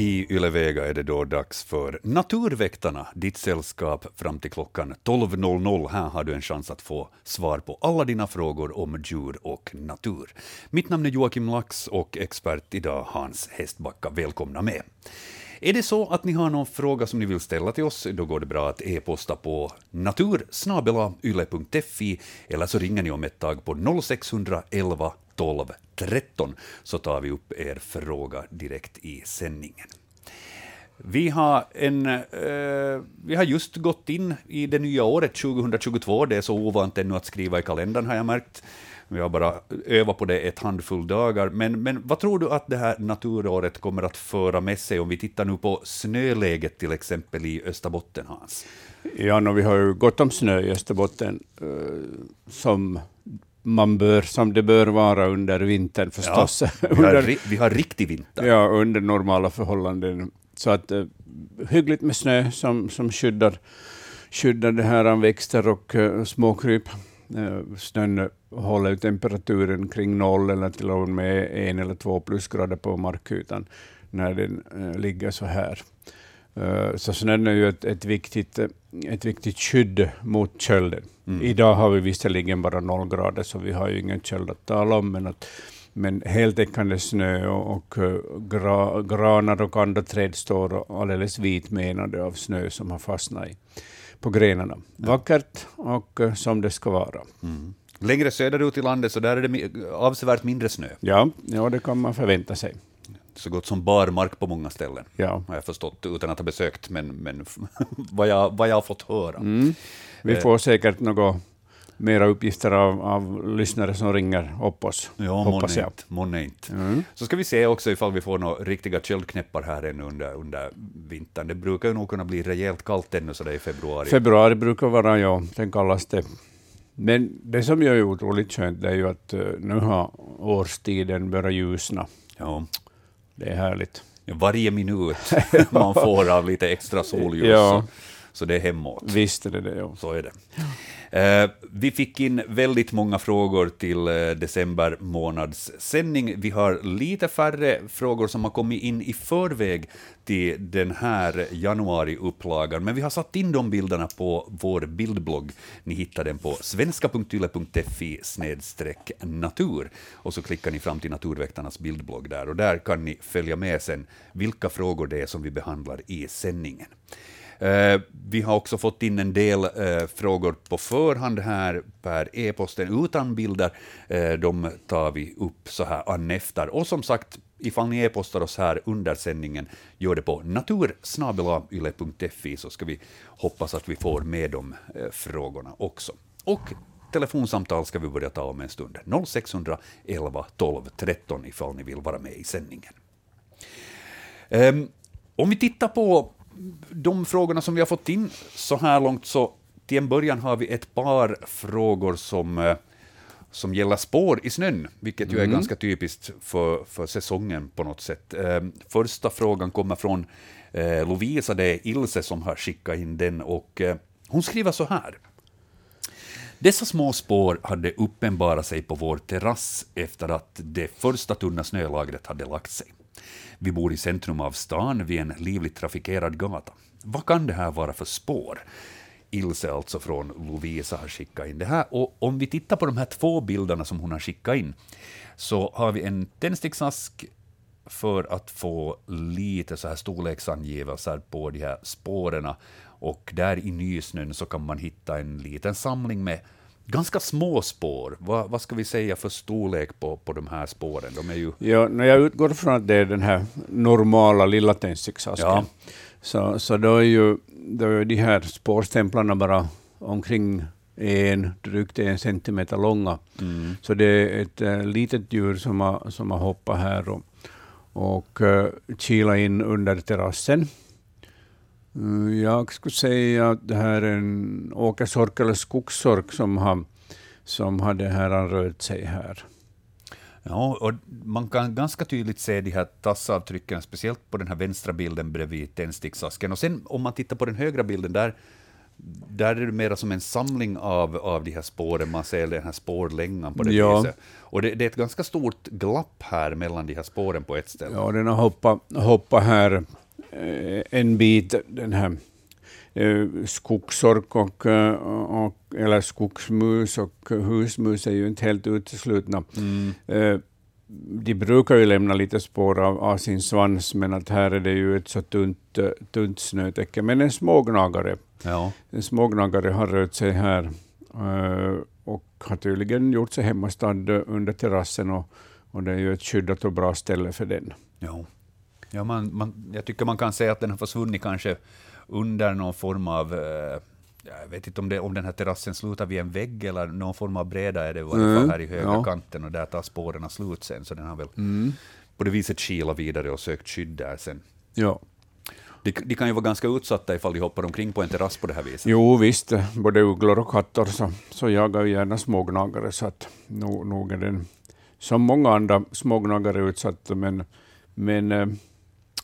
I Ylevega är det då dags för Naturväktarna, ditt sällskap fram till klockan 12.00. Här har du en chans att få svar på alla dina frågor om djur och natur. Mitt namn är Joakim Lax och expert idag Hans Hästbacka. Välkomna med. Är det så att ni har någon fråga som ni vill ställa till oss, då går det bra att e-posta på natursnabelayle.fi eller så ringer ni om ett tag på 0611 12 13 så tar vi upp er fråga direkt i sändningen. Vi har, en, eh, vi har just gått in i det nya året 2022. Det är så ovant ännu att skriva i kalendern, har jag märkt. Vi har bara övat på det ett handfull dagar. Men, men vad tror du att det här naturåret kommer att föra med sig om vi tittar nu på snöläget till exempel i Österbotten, Hans? Ja, no, vi har ju gott om snö i Österbotten, eh, som man bör, som det bör vara under vintern förstås. Ja, vi, har, vi har riktig vinter. Ja, under normala förhållanden. Så att uh, hyggligt med snö som, som skyddar, skyddar det här växter och uh, småkryp. Uh, snön håller temperaturen kring noll eller till och med en eller två plusgrader på markytan när den uh, ligger så här. Uh, så snön är ju ett, ett, viktigt, ett viktigt skydd mot kölden. Mm. Idag har vi visserligen bara noll grader, så vi har ju ingen köld att tala om, men, att, men heltäckande snö och, och gra, granar och andra träd står alldeles vitmenade av snö som har fastnat i, på grenarna. Vackert och som det ska vara. Mm. Längre söderut i landet så där är det avsevärt mindre snö. Ja, ja, det kan man förvänta sig. Så gott som barmark på många ställen, ja. har jag förstått, utan att ha besökt, men, men vad, jag, vad jag har fått höra. Mm. Vi eh. får säkert något mera uppgifter av, av lyssnare som ringer upp oss, ja, hoppas jag. Månne inte. Mm. Så ska vi se också ifall vi får några riktiga köldknäppar här ännu under, under vintern. Det brukar ju nog kunna bli rejält kallt ännu så i februari. Februari brukar vara, ja, den kallaste men det som är otroligt skönt är ju att uh, nu har årstiden börjat ljusna. Ja. Det är härligt. Varje minut man får av lite extra solljus, ja. så, så det är hemåt. Visst är det det. Ja. Så är det. Eh, vi fick in väldigt många frågor till eh, december månads sändning. Vi har lite färre frågor som har kommit in i förväg till den här januariupplagan, men vi har satt in de bilderna på vår bildblogg. Ni hittar den på svenska.yle.fi natur och så klickar ni fram till Naturväktarnas bildblogg där och där kan ni följa med sen vilka frågor det är som vi behandlar i sändningen. Eh, vi har också fått in en del eh, frågor på förhand här per e-posten utan bilder. Eh, de tar vi upp så här an efter. Och som sagt, ifall ni e-postar oss här under sändningen, gör det på natursnabelayle.fi så ska vi hoppas att vi får med de eh, frågorna också. Och telefonsamtal ska vi börja ta om en stund. 0611 12 13 ifall ni vill vara med i sändningen. Um, om vi tittar på de frågorna som vi har fått in så här långt, så till en början har vi ett par frågor som, eh, som gäller spår i snön, vilket ju är mm. ganska typiskt för, för säsongen på något sätt. Eh, första frågan kommer från eh, Lovisa, det är Ilse som har skickat in den, och hon skriver så här. Dessa små spår hade uppenbarat sig på vår terrass efter att det första tunna snölagret hade lagt sig. Vi bor i centrum av stan vid en livligt trafikerad gata. Vad kan det här vara för spår? Ilse alltså från Lovisa har skickat in det här. Och om vi tittar på de här två bilderna som hon har skickat in, så har vi en tändsticksask för att få lite så här storleksangivelser på de här spåren. Och där i nysnön så kan man hitta en liten samling med ganska små spår. Vad, vad ska vi säga för storlek på, på de här spåren? De är ju... ja, när jag utgår från att det är den här normala lilla tändsticksasken, ja. så, så då är ju då är de här spårstämplarna bara omkring en, drygt en centimeter långa. Mm. Så det är ett äh, litet djur som har, som har hoppat här och, och äh, kilat in under terrassen. Mm, jag skulle säga att det här är en åkersork eller skogssork som har, som har det här rört sig här. Ja, och man kan ganska tydligt se de här tassavtrycken, speciellt på den här vänstra bilden bredvid tändsticksasken. Och sen om man tittar på den högra bilden, där, där är det mer som en samling av, av de här spåren, man ser den här spårlängan på det Ja. viset. Och det, det är ett ganska stort glapp här mellan de här spåren på ett ställe. Ja, den har hoppat, hoppat här en bit, den här eh, skogsork och, eh, och, eller skogsmus och husmus är ju inte helt uteslutna. Mm. Eh, de brukar ju lämna lite spår av, av sin svans, men att här är det ju ett så tunt, eh, tunt snötäcke. Men en smågnagare, Ja. en smågnagare har rört sig här eh, och har tydligen gjort sig hemmastad eh, under terrassen och, och det är ju ett skyddat och bra ställe för den. Ja. Ja, man, man, jag tycker man kan säga att den har försvunnit kanske under någon form av... Eh, jag vet inte om, det, om den här terrassen slutar vid en vägg eller någon form av bräda är det i varje fall Mm, här i högra ja. kanten och där tar spåren slut sen, så den har väl Mm. på det viset kilat vidare och sökt skydd där sen. Ja. De, de kan ju vara ganska utsatta ifall de hoppar omkring på en terrass på det här viset. Jo visst, både ugglor och katter så, så jagar ju gärna smågnagare, så att nog, nog är den som många andra smågnagare utsatt, men, men eh,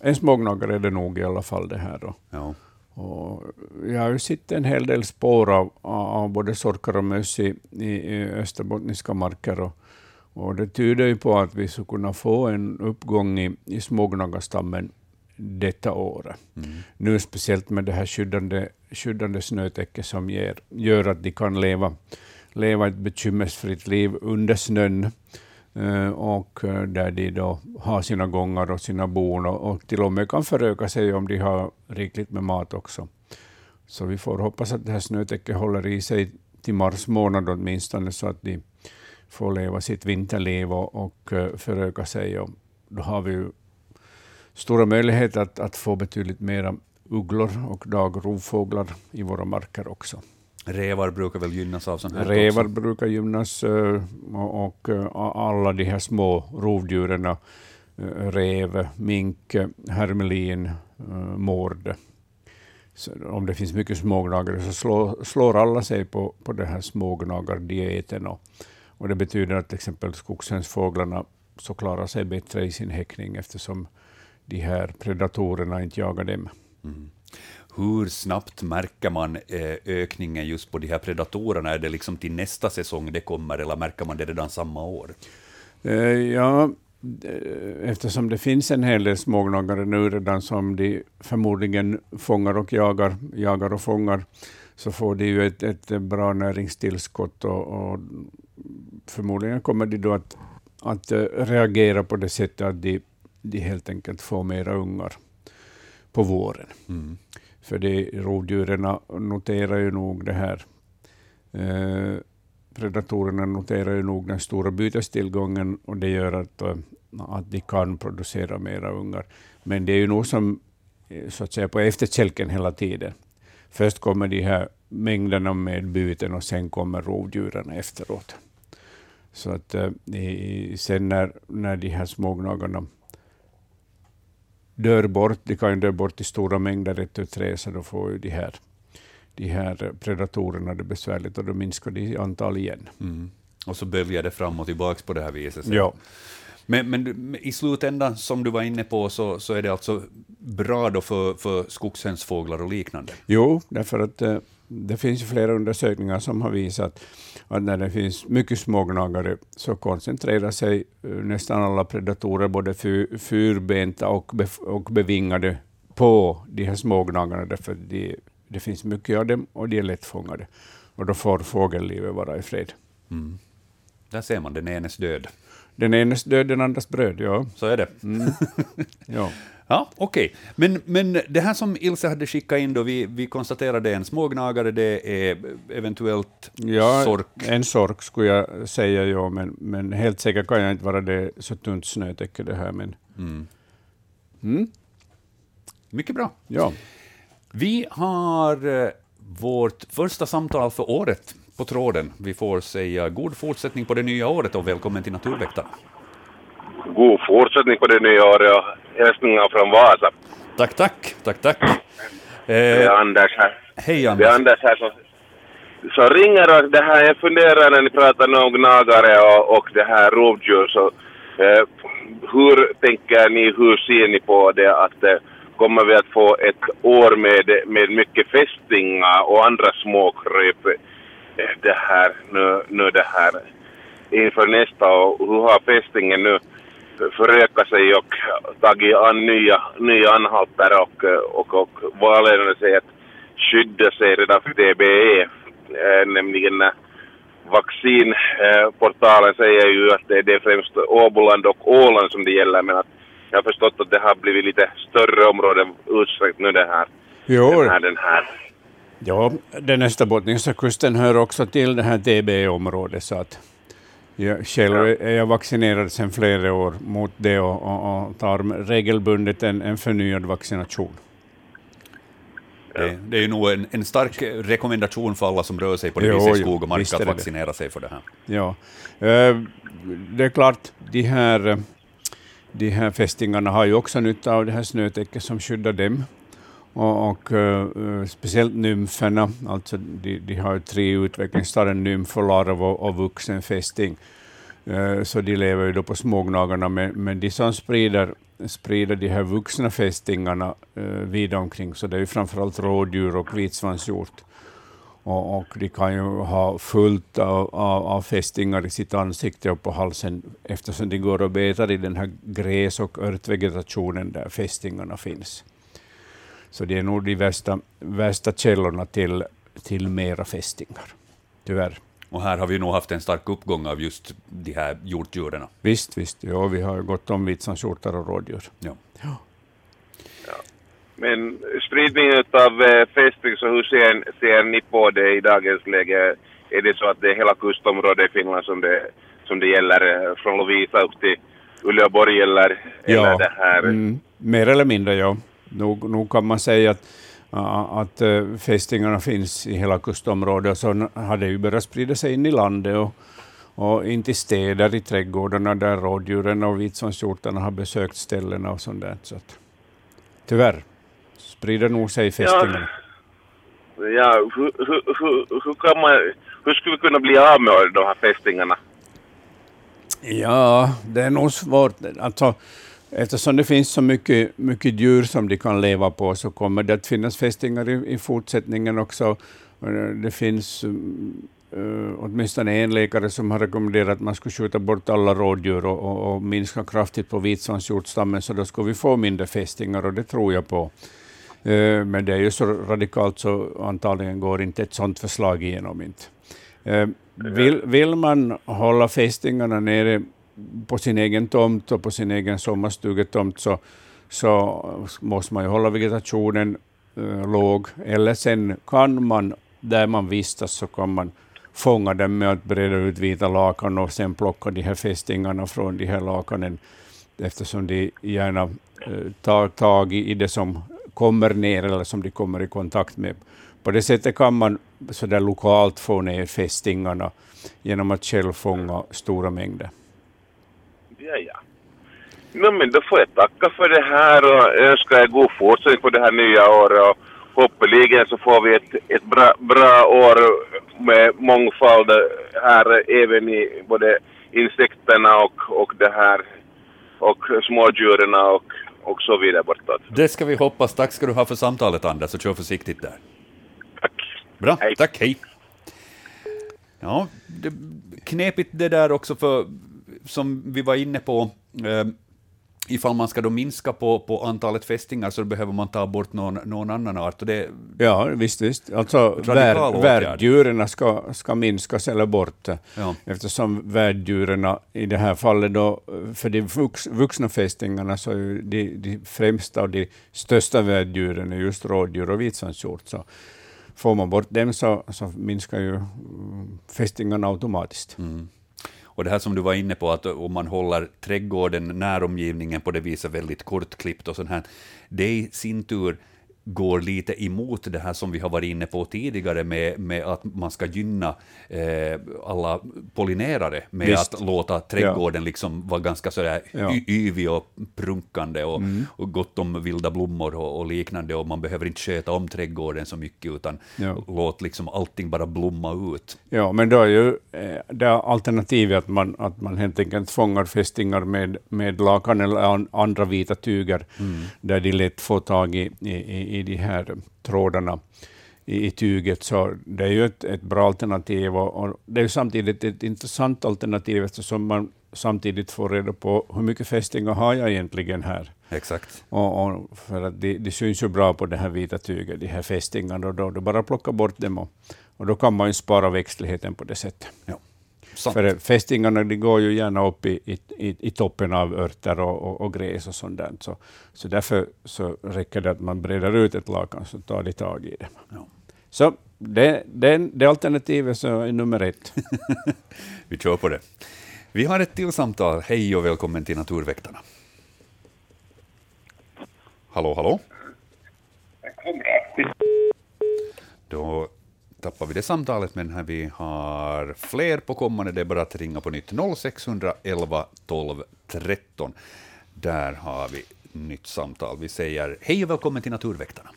en smågnagare är det nog i alla fall det här. Då. Ja. Och jag har ju sett en hel del spår av, av både sorkar och möss i, i, österbottniska marker. Och, och det tyder ju på att vi skulle kunna få en uppgång i, i smågnagarstammen detta året. Mm. Nu speciellt med det här skyddande, skyddande snötäcket som ger, gör att de kan leva, leva ett bekymmersfritt liv under snön. Eh, och eh, där de då har sina gångar och sina bon och, och till och med kan föröka sig om de har rikligt med mat också. Så vi får hoppas att det här snötäcket håller i sig till mars månad åtminstone, så att de får leva sitt vinterliv och, och eh, föröka sig. Och då har vi ju stora möjligheter att, att få betydligt mera ugglor och dagrovfåglar i våra marker också. Rävar brukar väl gynnas av sånt här Rävar också. brukar gynnas eh, och, eh, alla de här små rovdjuren, eh, rev, mink, hermelin, mård. Om det finns mycket smågnagare så slår, slår alla sig på, på den här smågnagardieten. Och, och det betyder att till exempel skogshönsfåglarna så klarar sig bättre i sin häckning eftersom de här predatorerna inte jagar dem. Mm. Hur snabbt märker man eh, ökningen just på de här predatorerna? Är det liksom till nästa säsong det kommer, eller märker man det redan samma år? Eh, Ja, eh, eftersom det finns en hel del smågnagare nu redan som de förmodligen fångar och jagar, jagar och fångar, så får de ju ett, ett bra näringstillskott och, och förmodligen kommer de då att, att reagera på det sättet att de, de helt enkelt får mera ungar på våren. Mm. För de rovdjuren noterar ju nog det här. Eh, predatorerna noterar ju nog den stora bytestillgången och det gör att, eh, att de kan producera mera ungar. Men det är ju nog som eh, så att säga på efterkälken hela tiden. Först kommer de här mängderna med byten och sen kommer rovdjuren efteråt. Så att eh, sen när, när de här smågnagarna dör bort, de kan ju dö bort i stora mängder ett tu tre, så då får ju de här, de här predatorerna det besvärligt och då minskar de i antal igen. Mm. Och så böljar det fram och tillbaka på det här viset. Ja. Men, men i slutändan, som du var inne på, så, så är det alltså bra då för, för skogshönsfåglar och liknande? Jo, därför att eh, det finns flera undersökningar som har visat att när det finns mycket smågnagare så koncentrerar sig eh, nästan alla predatorer, både fyr, fyrbenta och, och bevingade, på de här smågnagarna, därför de, det finns mycket av dem och de är lättfångade. Och då får fågellivet vara i fred. Mm. Där ser man den enes död. Den enes död, den andras bröd, ja. Så är det. Mm. ja. Ja, okej. Men, men det här som Ilse hade skickat in då, vi, vi konstaterade en smågnagare, det är eventuellt Ja, sork. en sork skulle jag säga, ja, men, men helt säker kan jag inte vara det så tunt snötäcke det här. Men, Mm. mm, Mycket bra. ja. Vi har eh, vårt första samtal för året på tråden. Vi får säga god fortsättning på det nya året och välkommen till Naturväktarna. God fortsättning på det nya året hälsningar från Vasa. Tack, tack. tack, tack. Det är Eh, Anders här. hej Det är Anders. Anders här som, som ringer och det här, jag funderar när ni pratar om gnagare och, och det här rovdjur så eh, hur tänker ni, hur ser ni på det att eh, kommer vi att få ett år med, med mycket fästingar och andra småkryp eh, det här, nu, nu det här inför nästa och hur har fästingen nu förökat sig och tagit an nya, nya anhalter och, och, och valde sig att skydda sig redan för TBE, eh, nämligen när vaccinportalen säger ju att det är främst Åboland och Åland som det gäller men att jag har förstått att det har blivit lite större områden utsträckt nu det här. Jo. Den här, den här. Ja, den österbottniska kusten hör också till det här TB-området så att jag själv är jag vaccinerad sedan flera år mot det och, och, och tar regelbundet en, en förnyad vaccination. Det, det är ju nog en, en, stark rekommendation för alla som rör sig på det Jo, viset i skog och mark att vaccinera sig för det här. Ja. Eh, Det är klart, de här, eh, de här fästingarna har ju också nytta av det här snötäcket som skyddar dem. Och, och uh, speciellt nymferna, alltså de, de har tre utvecklingsstadier, nymf, och larv och, och vuxen fästing. Uh, eh, Så de lever ju då på smågnagarna, men, men de som sprider, sprider de här vuxna fästingarna uh, vida omkring, så det är ju framförallt rådjur och vitsvanshjort. Och, och de kan ju ha fullt av, av, av fästingar i sitt ansikte och på halsen eftersom de går och betar i den här gräs och örtvegetationen där fästingarna finns. Så det är nog de värsta, värsta källorna till, till mera fästingar, tyvärr. Och här har vi nog haft en stark uppgång av just de här hjortdjuren. Visst, visst. Ja, vi har gott om vitsvanshjortar och rådjur. Ja. Men spridningen av eh, fästing, så hur ser, ser ni på det i dagens läge? Är det så att det är hela kustområdet i Finland som det, som det gäller, eh, från Lovisa upp till Uleåborg eller, eller det här? Mm, mer eller mindre, ja. Nog, nog kan man säga att, att uh, fästingarna finns i hela kustområdet, och så har det ju börjat sprida sig in i landet och, och in till städer, i trädgårdarna där rådjuren och vitsvanshjortarna har besökt ställena och sånt där. Så att, tyvärr sprider nog sig fästingarna. Ja, hur, hur, hur, hur, kan man, hur skulle vi kunna bli av med de här fästingarna? Ja, det är nog svårt. Alltså, eftersom det finns så mycket, mycket djur som de kan leva på så kommer det att finnas fästingar i, i fortsättningen också. Eh, Det finns uh, åtminstone en läkare som har rekommenderat att man skulle skjuta bort alla rådjur och, och, och minska kraftigt på vitsvanshjortstammen, så då skulle vi få mindre fästingar, och det tror jag på. Eh, Men det är ju så radikalt så antagligen går inte ett sådant förslag igenom. Inte. Eh, Vill, vill man hålla fästingarna nere på sin egen tomt och på sin egen sommarstugetomt så, så måste man ju hålla vegetationen eh, låg. Eller sen kan man, där man vistas, så kan man fånga dem med att breda ut vita lakan och sen plocka de här fästingarna från de här lakanen eftersom de gärna eh, tar tag i i det som kommer ner eller som de kommer i kontakt med. På det sättet kan man så där lokalt få ner fästingarna genom att själv fånga stora mängder. Ja, ja. No, men då får jag tacka för det här och önska er god fortsättning på det här nya året. Och hoppeligen så får vi ett, ett bra, bra år med mångfald här även i både insekterna och, och det här och smådjuren och, och så vidare bortåt. Det ska vi hoppas. Tack ska du ha för samtalet, Anders, och kör försiktigt där. Tack. Bra, Hej. tack, hej. Ja, det knepigt det där också, för som vi var inne på, eh, ifall man ska då minska på, på antalet fästingar så behöver man ta bort någon, någon annan art. Och det, Ja, visst, visst. Alltså Radikal vär, åtgärd. värddjuren ska, ska minskas eller bort. Ja. Eftersom värddjuren i det här fallet då, för de vux, vuxna fästingarna så är de, de främsta och de största värddjuren är just rådjur och vitsvanshjort. Så får man bort dem så, så minskar ju mm, fästingarna automatiskt. Mm. Och det här som du var inne på, att om man håller trädgården, näromgivningen på det viset väldigt kortklippt och sånt här, det i sin tur går lite emot det här som vi har varit inne på tidigare med, med att man ska gynna eh, alla pollinerare med Visst. att låta trädgården liksom vara ganska sådär Ja. yvig och prunkande och, och gott om vilda blommor och, och liknande och man behöver inte sköta om trädgården så mycket utan Ja. låt liksom allting bara blomma ut. Ja, men då är ju eh, det alternativet att man, att man helt enkelt fångar fästingar med, med lakan eller an, andra vita tyger, där de lätt får tag i, i, i- de här trådarna i, i tyget. Så det är ju ett, ett bra alternativ och, och det är samtidigt ett intressant alternativ eftersom man samtidigt får reda på hur mycket fästingar har jag egentligen här. Exakt. Och, och för att de, de syns ju bra på det här vita tyget, de här fästingarna, och då du bara plocka bort dem och, och då kan man ju spara växtligheten på det sättet. Ja. Sant. För fästingarna de går ju gärna upp i, i, i, i toppen av örter och, och, och gräs och sånt där. Så, så därför så räcker det att man breder ut ett lakan så tar de tag i det. Ja. Så det, det, det alternativet så är nummer ett. Vi kör på det. Vi har ett till samtal. Hej och välkommen till Naturväktarna. Hallå, hallå? Då tappar vi det samtalet, men här vi har fler på kommande. Det är bara att ringa på nytt. 0611 12 13. Där har vi nytt samtal. Vi säger hej och välkommen till Naturväktarna.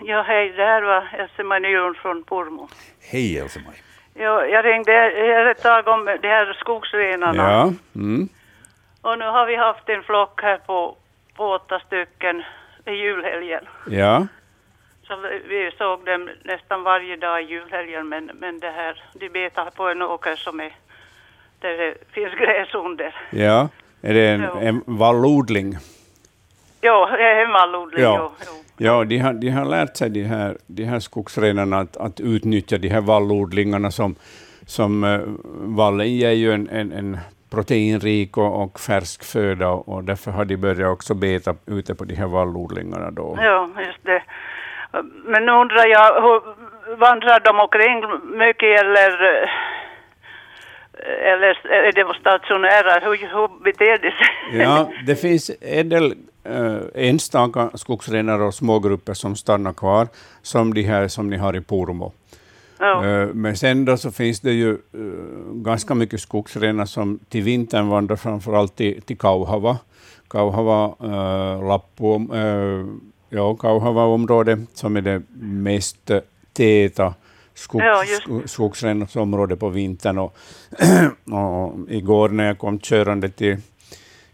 Ja, hej, det här var Else-Maj Nylund från Pormo. Hej Else-Maj. Ja, jag ringde här ett tag om de här skogsrenarna. Ja, mm. Och nu har vi haft en flock här på, på åtta stycken i julhelgen. ja, Så vi, såg dem nästan varje dag i julhelgen, men, men det här, de betar på en åker som är, där det finns gräs under. ja. Är det en, Ja. en vallodling? Jo, det är en vallodling. Ja. Jo, jo. Ja, de har, de har lärt sig, de här, de här skogsrenarna, att, att utnyttja de här vallodlingarna som, som uh, vallen ger ju en, en, en proteinrik och, och färsk föda och därför har de börjat också beta ute på de här vallodlingarna då. Ja, just det. Men nu undrar jag, hur, vandrar de omkring mycket eller, eh, eller är de stationära? Hur, hur beter de sig? Ja, det finns en del uh, enstaka skogsrenar och smågrupper som stannar kvar, som de här som ni har i Pormo. ja. Eh, Men sen då så finns det ju eh, ganska mycket skogsrenar som till vintern vandrar framförallt till, till Kauhava. Kauhava, uh, Ja, Kauhava-området som är det mest täta skogs, Ja, just. sko- skogsrenarområdet på vintern. Och, och igår när jag kom körande till,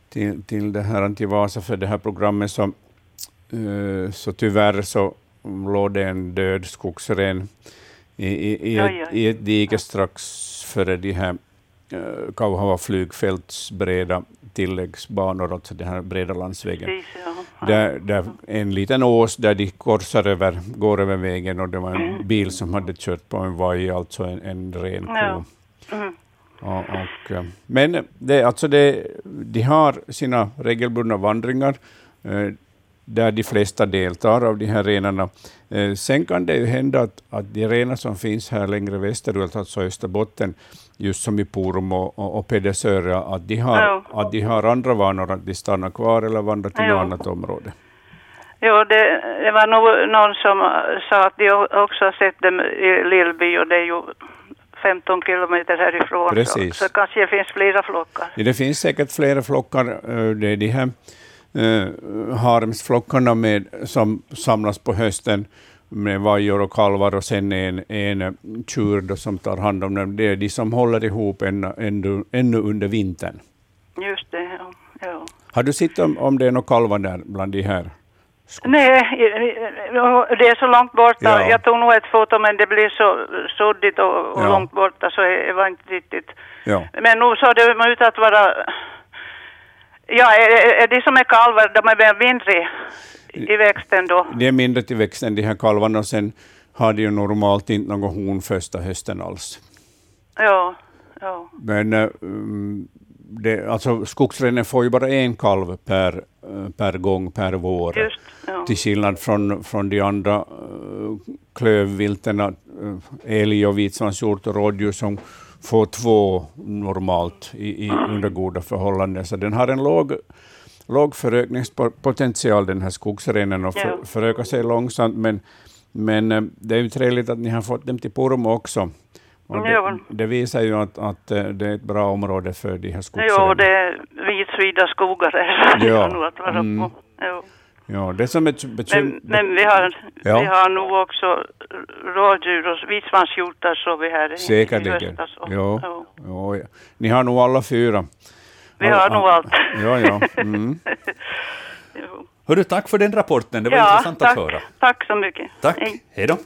till, till det här till Vasa för det här programmet så, eh, så tyvärr så låg det en död skogsren i, i, i, ett, i ett dike strax före de här Kauhava flygfälts breda tilläggsbanor, alltså den här breda landsvägen. Precis, ja. Där, där en liten ås där de korsar över, går över vägen och det var en bil som hade kört på en vaj, alltså en, en ren ko. Ja. Mm. Och, och, eh, men det, alltså det, de har sina regelbundna vandringar eh, där de flesta deltar av de här renarna. Eh, sen kan det ju hända att, att de renar som finns här längre västerut, alltså Österbotten, just som i Pormo och, och, och Pedersöre, att, de har, Ja. att de har andra vanor, att de stannar kvar eller vandrar till Ja. något annat område. Jo, det, det var nog någon som sa att de också har sett dem i Lillby och det är ju 15 kilometer härifrån. Precis. Så, så kanske det finns flera flockar. Ja, det finns säkert flera flockar. eh, Det är de här eh, haremsflockarna med, som samlas på hösten med vajor och kalvar och sen en, en tjur då som tar hand om dem. Det är de som håller ihop ännu, ännu, ännu under vintern. Just det, ja. ja. Har du sett om, om det är några kalvar där bland de här? Nej, det är så långt borta. Ja. Jag tog nog ett foto men det blir så suddigt och, och Ja. långt borta så det var inte riktigt. Ja. Men nu såg det ut att vara... Ja, de som är kalvar, de är väl mindre i växten då? De är mindre till växten, de här kalvarna, och sen har de ju normalt inte något horn första hösten alls. Ja, ja. Men eh, mm, det, alltså, skogsrenen får ju bara en kalv per, eh, per gång per vår. Just, ja. Till skillnad från, från de andra uh, klövvilten, uh, älg och vitsvanshjort och rådjur som får två normalt i, i, under goda förhållanden. Så den har en låg låg förökningspotential, den här skogsrenen, och för, Ja. förökar sig långsamt, men, men eh, det är ju trevligt att ni har fått dem till Purmo också. Det, Ja. det visar ju att, att eh, det är ett bra område för de här Jo, skogsrenarna. det är vitsvida skogar här. Ja. att vara Mm. på. Jo. Ja, det som bekym- Men, men vi, har, Ja. vi har nog också rådjur och vitsvanshjortar så vi här i, i Säkerligen. höstas. och- Jo. jo. Ja, ja. Ni har nog alla fyra. Vi har nog allt. Ja, ja. Mm. Hörru, tack för den rapporten, det var ja, intressant tack. att höra. Tack så mycket. Tack, Hej. hej då.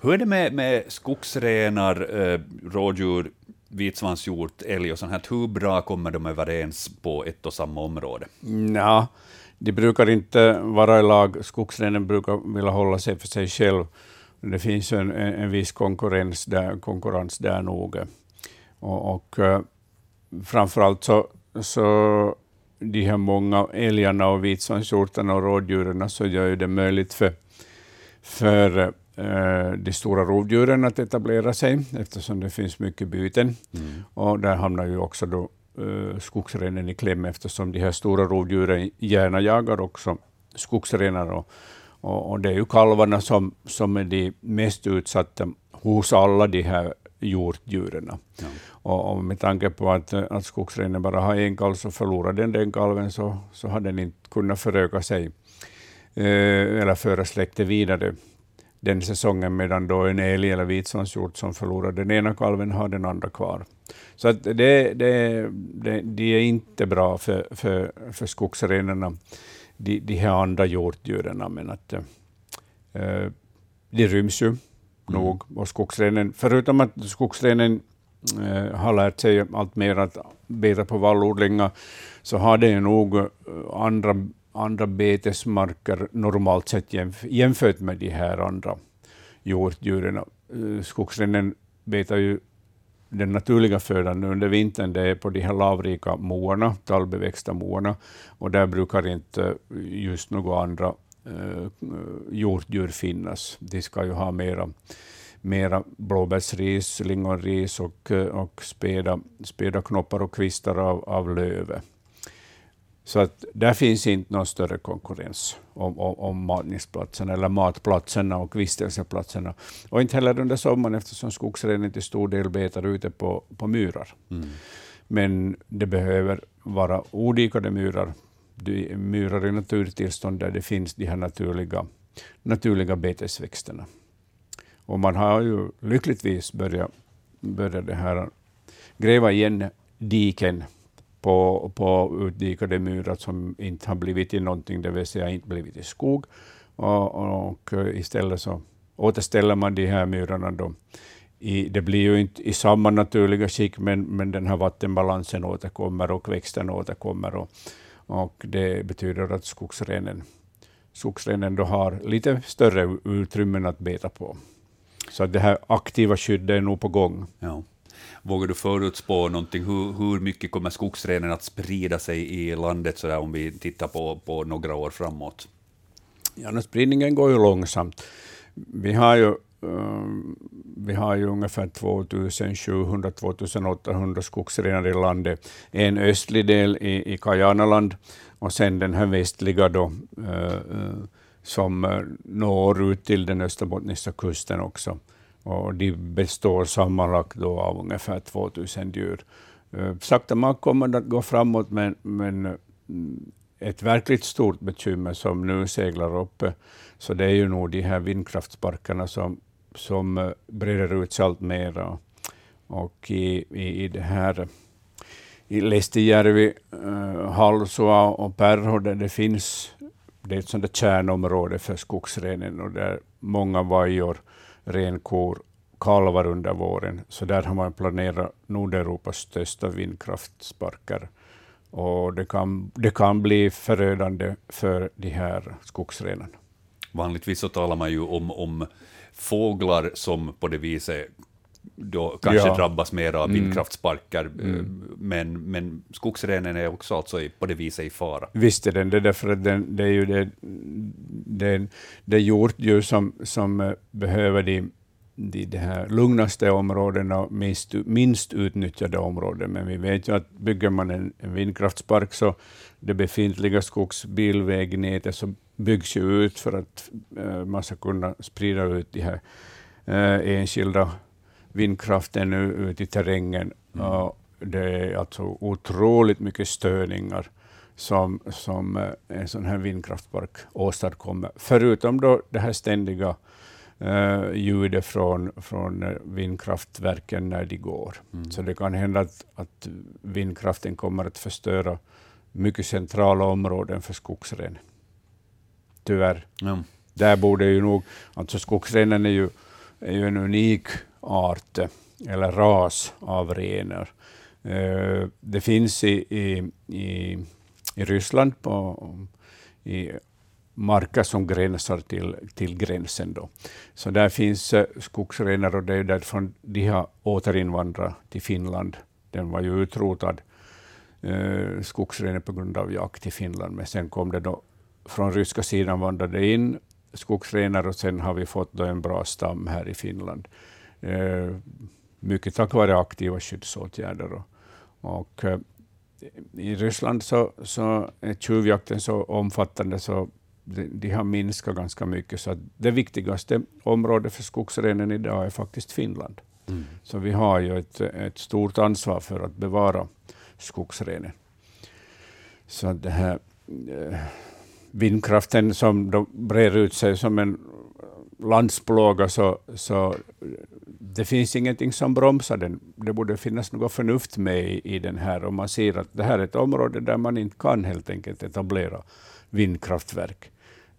Hur är det med, med skogsrenar, eh, rådjur, vitsvanshjort, älg och sånt här? Hur bra kommer de överens på ett och samma område? Ja, de brukar inte vara i lag. Skogsrenen brukar vilja hålla sig för sig själv. Det finns ju en, en, en viss konkurrens där, konkurrens där nog. Och, och eh, framförallt så, så de här många älgarna och vitsvanshjortarna och rådjuren så gör ju det möjligt för, för eh, de stora rovdjuren att etablera sig eftersom det finns mycket byten. Och där hamnar ju också då eh, skogsrenen i kläm eftersom de här stora rovdjuren gärna jagar också skogsrenar. Och, och, och det är ju kalvarna som, som är de mest utsatta hos alla de här hjortdjuren. Och, och med tanke på att, att skogsrenen bara har en kalv, så förlorar den den kalven så, så har den inte kunnat föröka sig eh, eller föra släktet vidare den säsongen, medan då en älg eller vitsvanshjort som förlorar den ena kalven har den andra kvar. Så att det, det, det, de är inte bra för, för, för skogsrenarna, de, de här andra hjortdjuren, men att eh, de ryms ju Mm. nog. Och skogsrenen, förutom att skogsrenen eh, har lärt sig allt mer att beta på vallodlingar, så har det nog eh, andra, andra betesmarker normalt sett jämf jämfört med de här andra hjortdjuren. Eh, skogsrenen betar ju den naturliga födan under vintern, det är på de här lavrika moarna, tallbeväxta moarna, och där brukar inte eh, just några andra hjortdjur finnas. De ska ju ha mera, mera blåbärsris, lingonris och, eh, och späda, späda knoppar och kvistar av, av löv. Så att där finns inte någon större konkurrens om, om, om matningsplatserna, eller matplatserna och vistelseplatserna. Och inte heller under sommaren eftersom skogsrenen till stor del betar ute på, på myrar. Men det behöver vara odikade myrar, myrar i naturtillstånd där det finns de här naturliga, naturliga betesväxterna. Och man har ju lyckligtvis börjat, börjat det här, gräva igen diken på, på utdikade myrar som inte har blivit till någonting, det vill säga inte blivit till skog. Och, och istället så återställer man de här myrarna då. I, det blir ju inte i samma naturliga skick, men, men den här vattenbalansen återkommer och växten återkommer. Och, och det betyder att skogsrenen, skogsrenen då har lite större utrymmen att beta på. Så det här aktiva skyddet är nog på gång. Ja. Vågar du förutspå någonting? Hur, hur mycket kommer skogsrenen att sprida sig i landet så där, om vi tittar på, på några år framåt? Ja, spridningen går ju långsamt. Vi har ju, Ehm, vi har ju ungefär 2700-2800 skogsrenar i landet. En östlig del i, i Kajanaland och sen den här västliga då, eh, eh, som eh, når ut till den österbottniska kusten också. Och de består sammanlagt då av ungefär 2000 djur. Sakta man kommer det att gå framåt, men, men ett verkligt stort bekymmer som nu seglar upp, så det är ju nog de här vindkraftsparkerna som, som eh, breder ut sig allt mer. Och, och i, i, i det här i Lestijärvi, uh, eh, Halsua och Perho, där det finns, det är ett sånt där kärnområde för skogsrenen och där många vajor, renkor, kalvar under våren. Så där har man planerat Nordeuropas största vindkraftsparker. Och det kan, det kan bli förödande för de här skogsrenarna. Vanligtvis så talar man ju om, om fåglar som på det viset då kanske Ja. drabbas mer av Mm. vindkraftsparker, eh, men, men skogsrenen är också alltså på det viset i fara. Visst är den det, därför att den, det är ju det, det, det hjortdjur som, som eh, behöver de de, de här lugnaste områdena och minst, minst utnyttjade områden. Men vi vet ju att bygger man en, en vindkraftspark så det befintliga skogsbilvägnätet så byggs ju ut för att uh, man ska kunna sprida ut de här uh, enskilda vindkraften ut i terrängen. Mm. Uh, det är alltså otroligt mycket störningar som, som uh, en sån här vindkraftpark åstadkommer. Förutom då det här ständiga uh, ljudet från, från vindkraftverken när de går. Mm. Så det kan hända att, att vindkraften kommer att förstöra mycket centrala områden för skogsrenen. Tyvärr. Mm. Där borde ju nog, alltså skogsrenen är ju, är ju en unik art eller ras av renar. Uh, det finns i, i, i, i Ryssland på, i marker som gränsar till, till gränsen. Då. Så där finns eh, skogsrenar och det är därför de har återinvandrat till Finland. Den var ju utrotad, eh, skogsrenen, på grund av jakt i Finland, men sen kom det då från ryska sidan vandrade in skogsrenar och sen har vi fått då en bra stam här i Finland. Eh, mycket tack vare aktiva skyddsåtgärder. Och, och eh, i Ryssland så, så är tjuvjakten så omfattande så de, har minskat ganska mycket. Så det viktigaste området för skogsrenen idag är faktiskt Finland. Mm. Så vi har ju ett, ett stort ansvar för att bevara skogsrenen. Så det här eh, vindkraften som då brer ut sig som en landsplåga, så, så det finns ingenting som bromsar den. Det borde finnas något förnuft med i, i den här, och man ser att det här är ett område där man inte kan helt enkelt etablera vindkraftverk.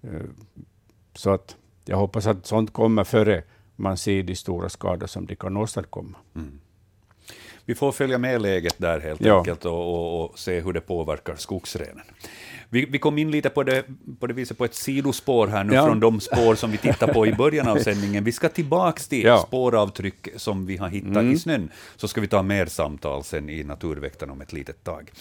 Eh, så att jag hoppas att sånt kommer före man ser de stora skador som de kan åstadkomma. Mm. Vi får följa med läget där helt ja. enkelt och, och, och, se hur det påverkar skogsrenen. Vi, vi kom in lite på det, på det viset på ett sidospår här nu ja. från de spår som vi tittade på i början av sändningen. Vi ska tillbaka till ja. spåravtryck som vi har hittat mm. i snön, så ska vi ta mer samtal sen i Naturväktarna om ett litet tag.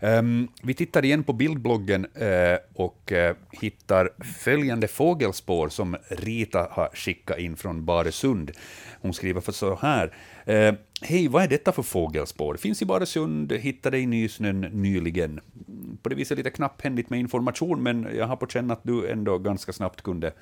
Um, vi tittar igen på bildbloggen uh, och uh, hittar följande fågelspår som Rita har skickat in från Baresund. Hon skriver för så här. Uh, Hej, vad är detta för fågelspår? Finns i Baresund, hittade i nysnön nyligen. På det viset lite knapphändigt med information, men jag har på känn att du ändå ganska snabbt kunde,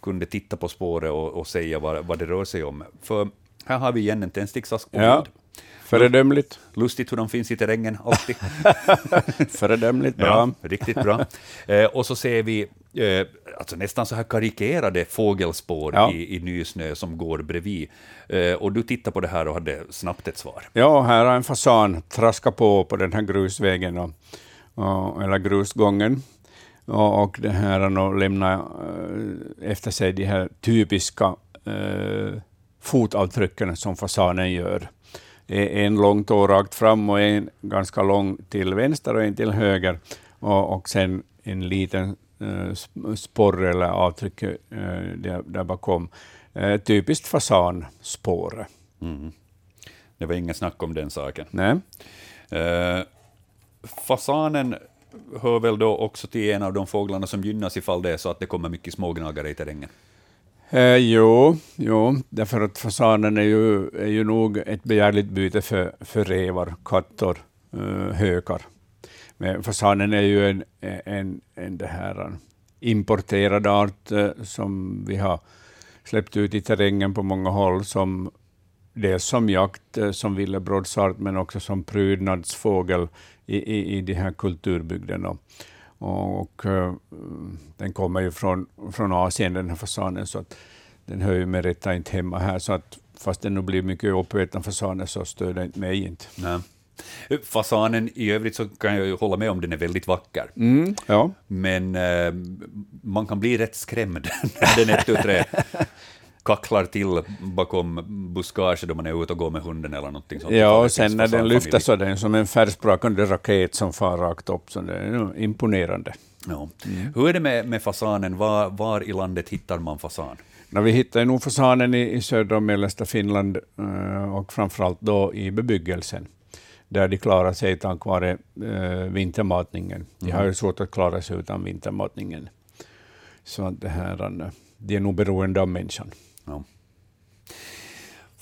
kunde titta på spåret och, och säga vad, vad det rör sig om. För här har vi igen en tändsticksask på ja. bild. Föredömligt. Lustigt hur de finns i terrängen, alltid. Föredömligt bra. Ja, riktigt bra. Eh, och så ser vi eh, alltså nästan så här karikerade fågelspår ja. i, i nysnö som går bredvid. Eh, och du tittar på det här och hade snabbt ett svar. Ja, här har en fasan traskat på på den här grusvägen, och, och, eller grusgången. Och, och det här och eh, efter sig de här typiska eh, fotavtrycken som fasanen gör en lång tå rakt fram och en ganska lång till vänster och en till höger. Och, och sen en liten uh, sporre eller avtryck uh, där, där bakom. Typiskt fasanspåret. Mm. Det var inget snack om den saken. Nej. Uh, fasanen hör väl då också till en av de fåglarna som gynnas ifall det är så att det kommer mycket smågnagare i terrängen? Eh, jo, jo, därför att fasanen är ju, är ju nog ett begärligt byte för, för rävar, katter, eh, hökar. Men fasanen är ju en, en, en det här, eh, importerad art eh, som vi har släppt ut i terrängen på många håll, som dels som jakt, eh, som villebrådsart, men också som prydnadsfågel i, i, i de här kulturbygderna. Och, uh, den kommer ju från, från Asien, den här fasanen, så att den hör ju med rätta inte hemma här. Så att fast den nu blir mycket uppäten fasanen så stör den mig inte. Nej. Fasanen i övrigt så kan jag ju hålla med om den är väldigt vacker. Mm, ja. Men uh, man kan bli rätt skrämd när den är trä kacklar till bakom buskage då man är ute och går med hunden eller någonting sånt. Ja, och sen när den lyfter så är den som en färgsprakande raket som far rakt upp, så det är imponerande. Ja. Mm. Hur är det med, med fasanen? Var, var i landet hittar man fasan? No, vi hittar nog fasanen i, i södra och mellersta Finland uh, och framförallt då i bebyggelsen, där de klarar sig tack vare uh, vintermatningen. De mm. har ju svårt att klara sig utan vintermatningen. Så det här, uh, de är nog beroende av människan.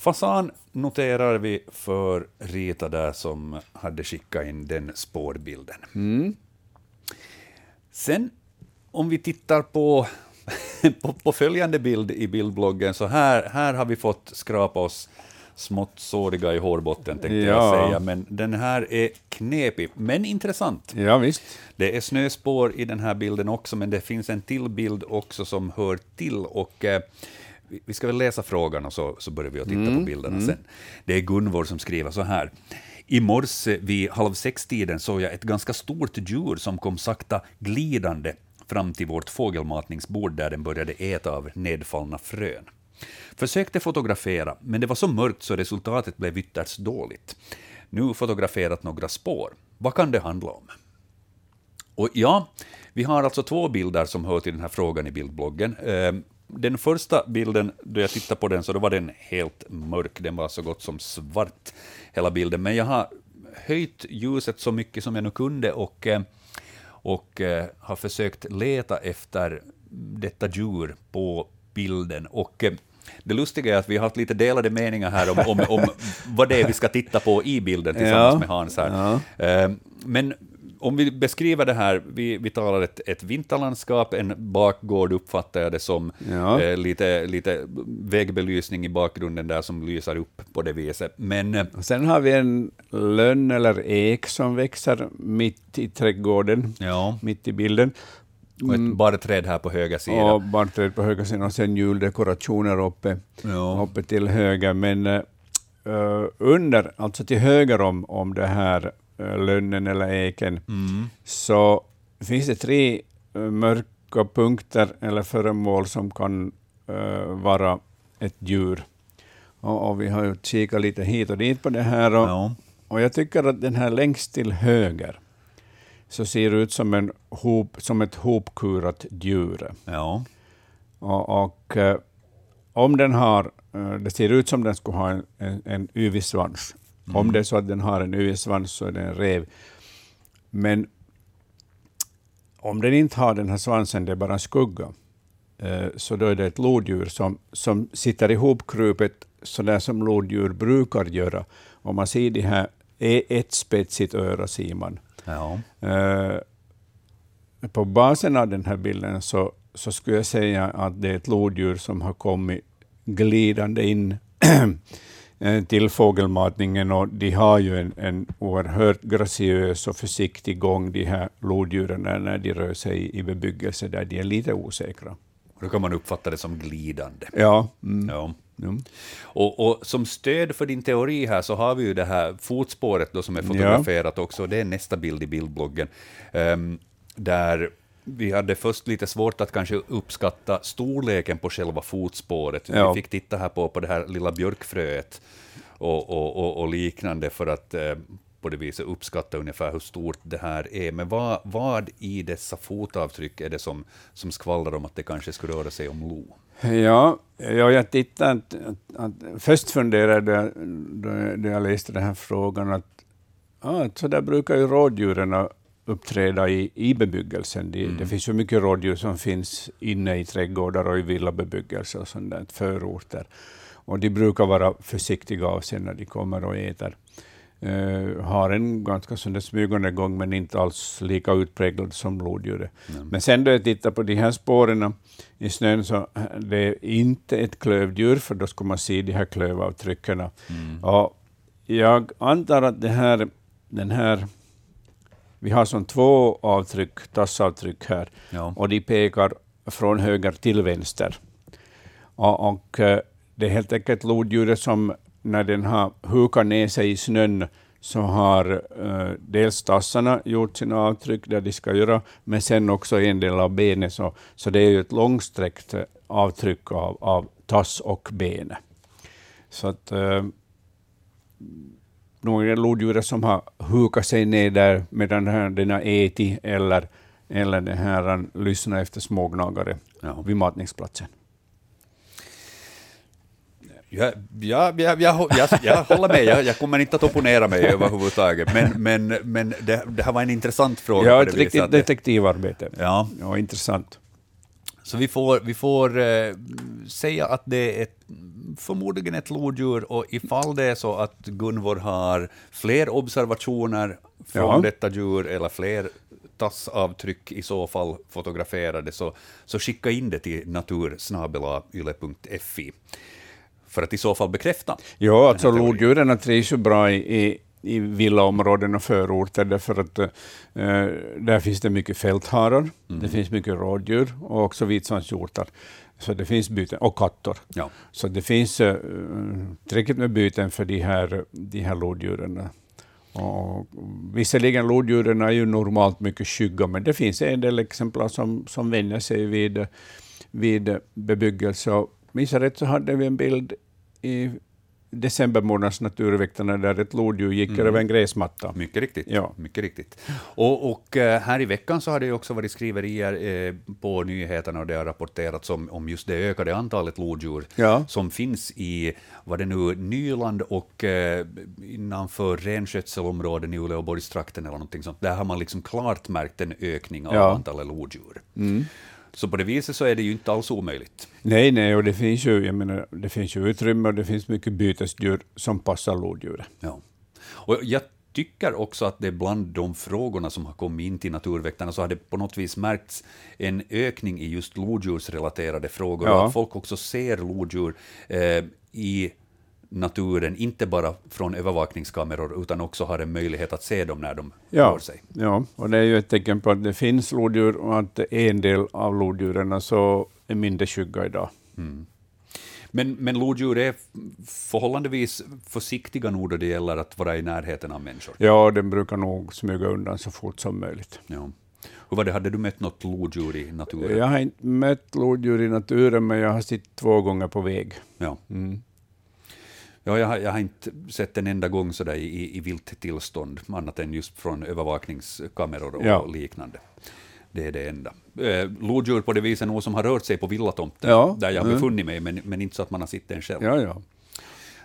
Fasan noterar vi för Rita där som hade skickat in den spårbilden. Mm. Sen om vi tittar på, på, på följande bild i bildbloggen, så här, här har vi fått skrapa oss smått såriga i hårbotten, tänkte jag Ja. säga. Men den här är knepig, men intressant. Ja, visst. Det är snöspår i den här bilden också, men det finns en till bild också som hör till. Och, eh, vi- ska väl läsa frågan och så, så börjar vi att titta på bilderna sen. Det är Gunvor som skriver så här. I morse vid halv sex-tiden såg jag ett ganska stort djur som kom sakta glidande fram till vårt fågelmatningsbord där den började äta av nedfallna frön. Försökte fotografera, men det var så mörkt så resultatet blev ytterst dåligt. Nu fotograferat några spår. Vad kan det handla om? Och ja, vi har alltså två bilder som hör till den här frågan i bildbloggen. Den första bilden, då jag tittade på den, så då var den helt mörk. Den var så gott som svart, hela bilden. Men jag har höjt ljuset så mycket som jag nu kunde och, eh, och eh, har försökt leta efter detta djur på bilden. Och eh, det lustiga är att vi har haft lite delade meningar här om, om, om vad det är vi ska titta på i bilden tillsammans Ja, med Hans. Här. ja. Men om vi beskriver det här, vi, vi talar ett, ett vinterlandskap, en bakgård uppfattar jag det som, Ja. eh, lite, lite vägbelysning i bakgrunden där som lyser upp på det viset. Men eh, sen har vi en lönn eller ek som växer mitt i trädgården, ja, mitt i bilden. och ett barrträd här på höger sida. Och barnträd på höger sida och sen juldekorationer uppe, Ja. uppe till höger. Men eh, under, alltså till höger om, om det här uh, lönnen eller eken, Mm. så finns det tre eh, mörka punkter eller föremål som kan eh, vara ett djur. Och, och vi har ju kikat lite hit och dit på det här. Och, Ja. och jag tycker att den här längst till höger så ser ut som, en hop, som ett hopkurat djur. Ja. Och, och eh, om den har, det ser ut som den skulle ha en, en, en yvig svans. Om det är så att den har en yvig svans så är det en rev. Men om den inte har den här svansen, det är bara en skugga, eh, så då är det ett lodjur som, som sitter ihopkrupet så där som lodjur brukar göra. Om man ser det här, är ett spetsigt öra ser man. Ja. Eh, på basen av den här bilden så, så skulle jag säga att det är ett lodjur som har kommit glidande in eh, till fågelmatningen och de har ju en, en oerhört graciös och försiktig gång, de här lodjuren, när, de rör sig i, bebyggelse där de är lite osäkra. Då kan man uppfatta det som glidande. Ja. Mm. Ja. Mm. Och, och som stöd för din teori här så har vi ju det här fotspåret då som är fotograferat också. Det är nästa bild i bildbloggen. ehm, där vi hade först lite svårt att kanske uppskatta storleken på själva fotspåret. Ja. Vi fick titta här på, på det här lilla björkfröet och, och, och, och liknande för att eh, på det viset uppskatta ungefär hur stort det här är. Men vad, vad i dessa fotavtryck är det som, som skvallrar om att det kanske skulle röra sig om lo? Ja, ja jag tittade. Att, att, att, först funderade jag, då jag, läste den här frågan, att ah, så där brukar ju rådjuren uppträda i, i bebyggelsen. Det, det finns ju mycket rådjur som finns inne i trädgårdar och i villabebyggelse och sånt där, förorter. Och de brukar vara försiktiga av sig när de kommer och äter. Uh, har en ganska sån smygande gång, men inte alls lika utpräglad som lodjuret. Men sen då jag tittar på de här spåren i snön, så är det inte ett klövdjur, för då skulle man se de här klövavtrycken. Och jag antar att det här, den här vi har som två avtryck, tassavtryck här, Ja. och de pekar från höger till vänster. Och, och eh, det är helt enkelt lodjuret som, när den har hukat ner sig i snön, så har eh, dels tassarna gjort sina avtryck där de ska göra, men sen också en del av benet. Så, så det är ju ett långsträckt avtryck av, av tass och ben. Så att eh, det lodjuret som har hukat sig ner där medan den har ätit eller, eller den här han lyssnar efter smågnagare Ja. vid matningsplatsen. Ja, ja, ja, jag, jag, jag håller med, jag, jag kommer inte att opponera mig överhuvudtaget, men, men, men det, det här var en intressant fråga. Ja, ett viset riktigt detektivarbete. Ja, Ja, intressant. Så vi får, vi får eh, säga att det är ett, förmodligen ett lodjur, och ifall det är så att Gunvor har fler observationer från Ja. detta djur, eller fler tassavtryck i så fall fotograferade, så, så skicka in det till natursnabelayle.fi för att i så fall bekräfta. Ja, alltså lodjuren trivs ju bra i, i, i villaområden och förorter, därför att eh, där finns det mycket fältharar, det finns mycket rådjur och också vitsvanshjortar. Så det finns byten, och katter. Ja. Så det finns uh, tillräckligt med byten för de här, de här lodjuren. Och visserligen lodjuren är ju normalt mycket skygga, men det finns en del exemplar som, som vänjer sig vid, vid bebyggelse. Och minns jag rätt så hade vi en bild i december månads Naturväktarna där ett lodjur gick över en gräsmatta. Mycket riktigt. Ja. Mycket riktigt. Och, och eh, här i veckan så har det också varit skriverier eh, på nyheterna och det har rapporterats om, om just det ökade antalet lodjur Ja. som finns i, vad det nu, Nyland och eh, innanför renskötselområden i Uleåborgstrakten eller någonting sånt. Där har man liksom klart märkt en ökning av Ja. antalet lodjur. Så på det viset så är det ju inte alls omöjligt. Nej, nej, och det finns ju, jag menar, det finns ju utrymme och det finns mycket bytesdjur som passar lodjuret. Ja. Och jag tycker också att det bland de frågorna som har kommit in till Naturväktarna så har det på något vis märkts en ökning i just lodjursrelaterade frågor. Ja. Och att folk också ser lodjur eh, i naturen, inte bara från övervakningskameror, utan också har en möjlighet att se dem när de rör sig. Ja, och det är ju ett tecken på att det finns lodjur och att en del av lodjuren så är mindre skygga idag. Men, men lodjur är förhållandevis försiktiga nog då det gäller att vara i närheten av människor. Ja, den brukar nog smyga undan så fort som möjligt. Ja. Hur var det, hade du mött något lodjur i naturen? Jag har inte mött lodjur i naturen, men jag har sett två gånger på väg. Ja. Mm. Ja, jag, har, jag har inte sett en enda gång sådär i, i, vilt tillstånd, annat än just från övervakningskameror och Ja. liknande. Det är det enda. Eh, lodjur på det viset nog som har rört sig på villatomten, Ja. där jag har Mm. befunnit mig, men, men inte så att man har sett den själv. Ja.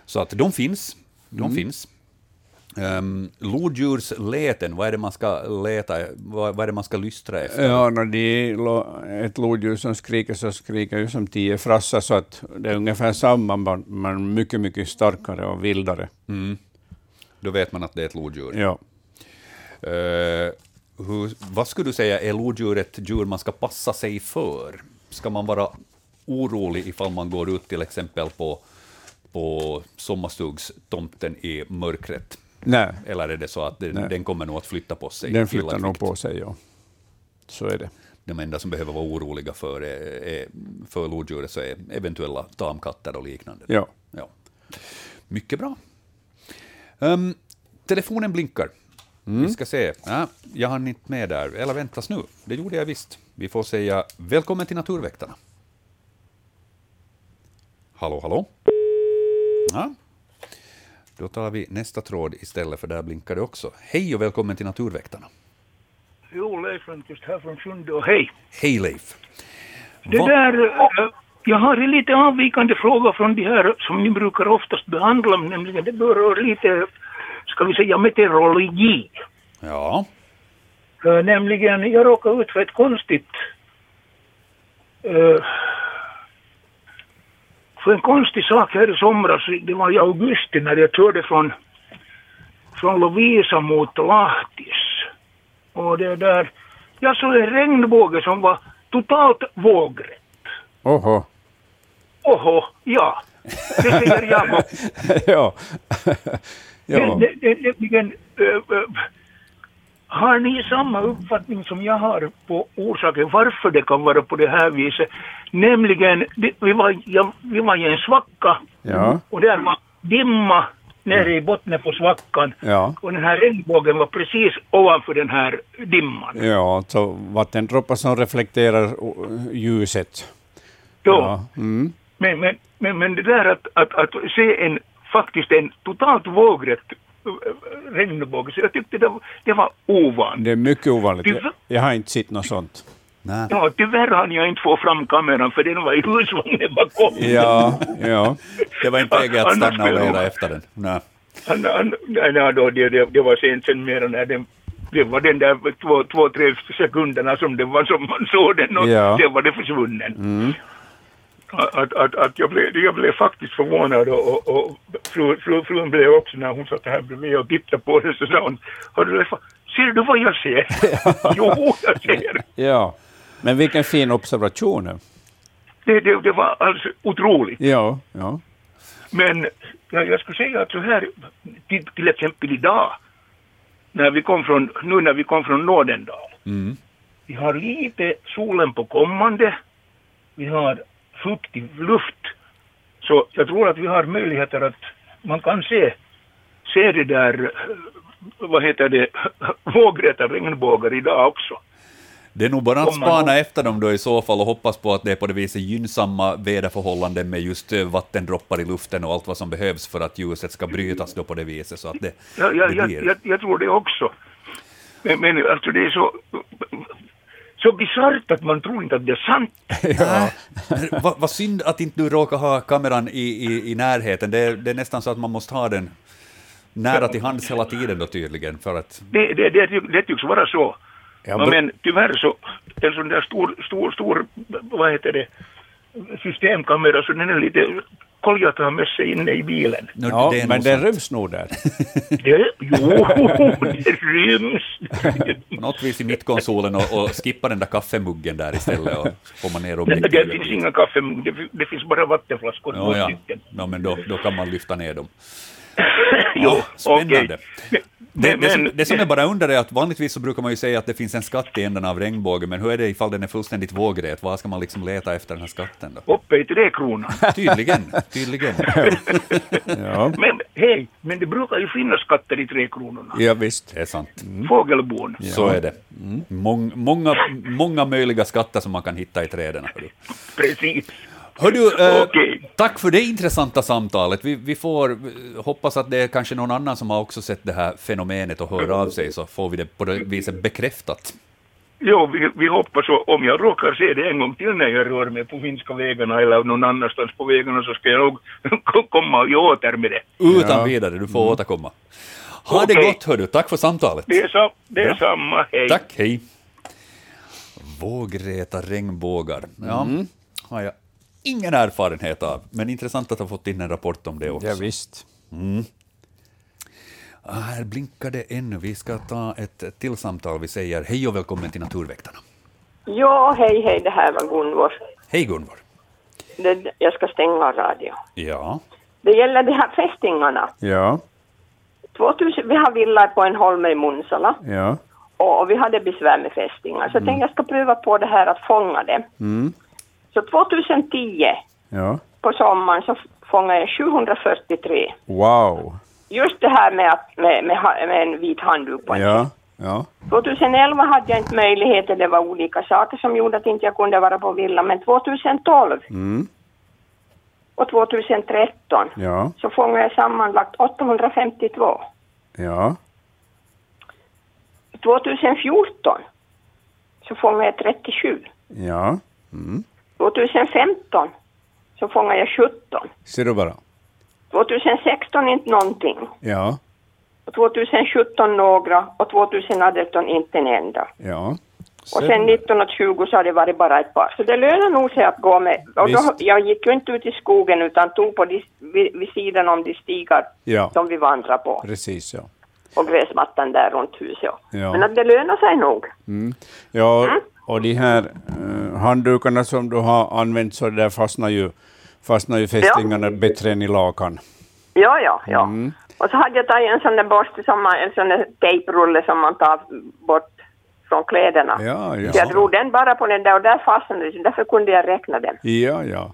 Så att de finns. De Mm. finns. Um, lodjursläten, vad är det man ska leta, vad, vad är det man ska lystra efter? Ja, när det är ett lodjur som skriker så skriker ju som tio frassar, så att det är ungefär samma, men- mycket, mycket starkare och vildare. Mm. Då vet man att det är ett lodjur. Ja. Eh, hur, vad skulle du säga är lodjur ett djur man ska passa sig för? Ska man vara orolig ifall man går ut till exempel på, på sommarstugstomten i mörkret? Nej, Eller är det så att den, den kommer nog att flytta på sig? den flyttar nog på sig, ja. Så är det. De enda som behöver vara oroliga för, är, är, för lodjuret så är eventuella tamkatter och liknande. Ja. Ja. Mycket bra. Ehm, telefonen blinkar. Vi ska se. Ja, jag hann inte med där. Eller väntas nu. Det gjorde jag visst. Vi får säga välkommen till Naturväktarna. Hallå, hallå? Ja. Då tar vi nästa tråd istället, för där blinkar det också. Hej och välkommen till Naturväktarna. Jo, Leif Lundqvist här från Sjunde och hej. Hej Leif. Det Va- där, eh, jag har en lite avvikande fråga från de här som ni brukar oftast behandla, nämligen det berör lite, ska vi säga, meteorologi. Ja. Eh, nämligen, jag råkade ut för ett konstigt, eh, för en konstig sak här i somras, det var i augusti när jag körde från, från Lovisa mot Lahtis. Och det där, jag såg en regnbåge som var totalt vågrätt. Oho. Oho, ja. Det säger jag ja. ja. Det- det- det- äh, äh, har ni samma uppfattning som jag har på orsaken varför det kan vara på det här viset? Nämligen, det, vi, var, ja, vi var i en svacka Ja. och där var dimma nere i botten på svackan Ja. och den här regnbågen var precis ovanför den här dimman. Ja, alltså vattendroppar som reflekterar ljuset. Ja. Mm. Men, men, men, men det där att, att, att se en, faktiskt en totalt vågrätt regnbåge, så jag tyckte det, var- det var ovanligt. Det är mycket ovanligt. Jag, Tyvärr- jag har inte sett något sånt. Nej. Ja, tyvärr hann jag inte få fram kameran för den var i husvagnen bakom. Ja, ja. Det var inte läge att stanna och leda efter den. Nej. Han, han, nej, nej, då, det, det, det var sent sen mera när den det var den där två, två, tre sekunderna som det var som man såg den och Ja. sen var det försvunnen. Att, att, att jag, blev, jag blev faktiskt förvånad och, och, och fru, fru, frun blev också när hon satt här bredvid och tittade på den så sa hon, har du ser du vad jag ser? jo, jag ser. Ja. Men vilken fin observation. Det, det, det var alltså otroligt. Ja, ja. Men jag, jag skulle säga att så här, till, till exempel idag, när vi kom från, nu när vi kom från Nådendal, Mm. vi har lite solen på kommande, vi har fuktig luft, så jag tror att vi har möjligheter att man kan se, se det där, vad heter det, vågräta regnbågar idag också. Det är nog bara att spana efter dem då i så fall och hoppas på att det är på det viset gynnsamma väderförhållanden med just eh, vattendroppar i luften och allt vad som behövs för att ljuset ska brytas då på det viset så att det, Ja, ja, det jag, blir. jag, jag tror det också. Men, men alltså det är så, så bisarrt att man tror inte att det är sant. ja. Vad vad synd att inte du råkar ha kameran i, i, i närheten. Det är, det är nästan så att man måste ha den nära till hands hela tiden då tydligen för att Det, det, det, det tycks vara så. Ja, men- men tyvärr så, en sån där stor, stor, stor, vad heter det, systemkamera, så den är lite koljat att ha med sig inne i bilen. no, ja det är men sant. ryms nog där. Det, jo, det ryms. På något vis i mittkonsolen och, och skippa den där kaffemuggen där istället och får man ner Det, objektivet. det finns inga kaffe, det, det finns bara vattenflaskor, Ja, ja. ja, men då, då kan man lyfta ner dem. Jo, Ja, spännande. okej. Det, det, som, det som jag bara undrar är att vanligtvis så brukar man ju säga att det finns en skatt i änden av regnbågen, men hur är det ifall den är fullständigt vågrät? Var ska man liksom leta efter den här skatten då? uppe i träkronan. Tydligen, tydligen. Ja, Men hej, men det brukar ju finnas katter i träkronorna. ja visst. Det är sant. Fågelbon. Så är det. Mång, många, många möjliga skatter som man kan hitta i träden. Precis. Hör du, eh, Okej. tack för det intressanta samtalet. Vi, vi får hoppas att det är kanske någon annan som har också sett det här fenomenet och hör av sig, så får vi det på det viset bekräftat. Jo, vi, vi hoppas så. Om jag råkar se det en gång till när jag rör mig på finska vägarna eller någon annanstans på vägarna så ska jag nog komma och åter med det. Utan Ja. vidare, du får återkomma. Ha det Okej. gott, hördu. Tack för samtalet. Det är, så, det är Ja. samma, hej. Tack, hej. Vågräta regnbågar. Ja, har jag ingen erfarenhet av, men intressant att ha fått in en rapport om det också. Ja, visst. Ah, här blinkar det ännu. Vi ska ta ett till samtal. Vi säger hej och välkommen till Naturväktarna. Ja, hej, hej, det här var Gunvor. Hej Gunvor. Det, jag ska stänga radion. Ja. Det gäller de här fästingarna. Ja, 2000, vi har villa på en holme i Munsala ja. och, och vi hade besvär med fästingar. Så jag tänkte jag ska pröva på det här att fånga dem. Mm. Så 2010 Ja. på sommaren så fångade jag 743. Wow. Just det här med, att, med, med, med en vit handduk på en Ja, ja. 2011 hade jag inte möjligheter, det var olika saker som gjorde att inte jag kunde vara på villa, men 2012 Mm. och 2013 Ja, så fångade jag sammanlagt 852. ja. 2014 så fångade jag 37. Ja. Mm. 2015 så fångade jag 17. Ser du bara. 2016 inte någonting. Ja, Och 2017 några och 2018 inte en enda. ja. Och sen 19 och 20 så har det varit bara ett par. Så det lönar nog sig att gå med. Och då, jag gick ju inte ut i skogen utan tog på de, vid, vid sidan om de stigar Ja, som vi vandrar på. precis ja. Och gräsmattan där runt huset. Ja. Men att det lönar sig nog. Mm. Ja, och de här uh, handdukarna som du har använt så där fastnar ju, fastnar ju fästingarna bättre än i lakan. Ja, ja, ja. Mm. Och så hade jag tagit en sån där borste, som man, en sån där tejprulle som man tar bort från kläderna. Ja, ja. Så jag drog den bara på den där och där fastnade det, därför kunde jag räkna den. Ja, ja.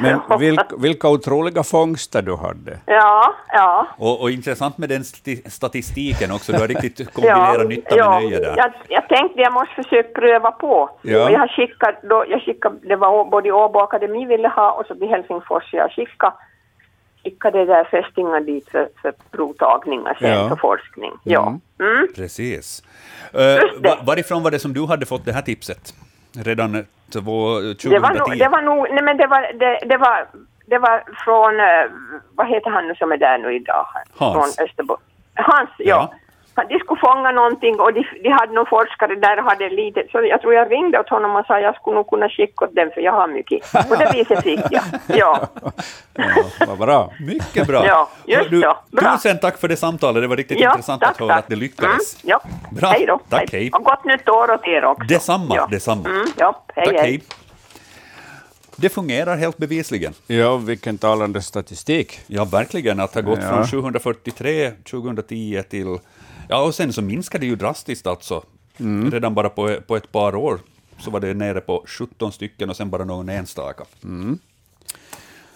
Men vilk, vilka otroliga fångster du hade. Ja, ja. Och, och intressant med den sti- statistiken också. Du har riktigt kombinerat nytta med nöje där. Jag, jag tänkte jag måste försöka pröva på. Ja. Och jag har skickat, då, jag skickade, det var både Åbo Akademi ville ha och så till Helsingfors. Jag skickade, skickade där fästingar dit för, för provtagningar sen Ja. för forskning. Ja. Mm. Precis. Uh, Just det. va- varifrån var det som du hade fått det här tipset? Redan eh, två- 2010? Det var nog, det var nog, nej men det var, det, det var, det var från, eh, vad heter han nu som är där nu idag? Hans. Från Österbo. Hans, ja. Ja. De skulle fånga någonting och de, de hade någon forskare där och hade lite, så jag tror jag ringde åt honom och sa jag skulle nog kunna skicka åt dem för jag har mycket. På det viset fick jag. Ja, Ja, vad bra. Mycket bra. Ja, just du, så. Bra. Tusen tack för det samtalet, det var riktigt ja intressant att höra att det lyckades. Mm, ja. Bra. Hej då. Tack, hej. Och gott nytt år åt er också. Detsamma, ja. detsamma. Mm, ja, hej, Tack, hej. hej. Det fungerar helt bevisligen. Ja, vilken talande statistik. Ja, verkligen. Att ha gått Ja. från 743, 2010 till... Ja, och sen så minskade det ju drastiskt alltså. Mm. Redan bara på, på ett par år så var det nere på 17 stycken och sen bara någon enstaka.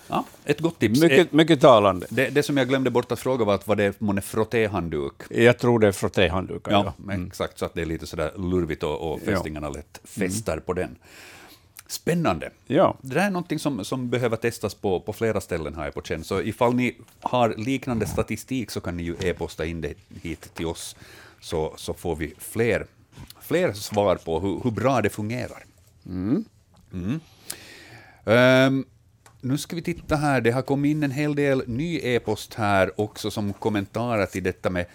Ja, ett gott tips. Eh, Mm. Mycket, mycket talande. Det, det som jag glömde bort att fråga var att var det månne frottéhandduk? Jag tror det är frottéhanddukar. Ja, Ja. men exakt, så att det är lite sådär lurvigt och, och fästingarna lätt fäster på den. Spännande. Ja. Det där är någonting som, som behöver testas på, på flera ställen här på känn. Så ifall ni har liknande statistik så kan ni ju e-posta in det hit till oss, så, så får vi fler, fler svar på hur, hur bra det fungerar. Mm. Ehm, nu ska vi titta här, det har kommit in en hel del ny e-post här också som kommentarer till detta med,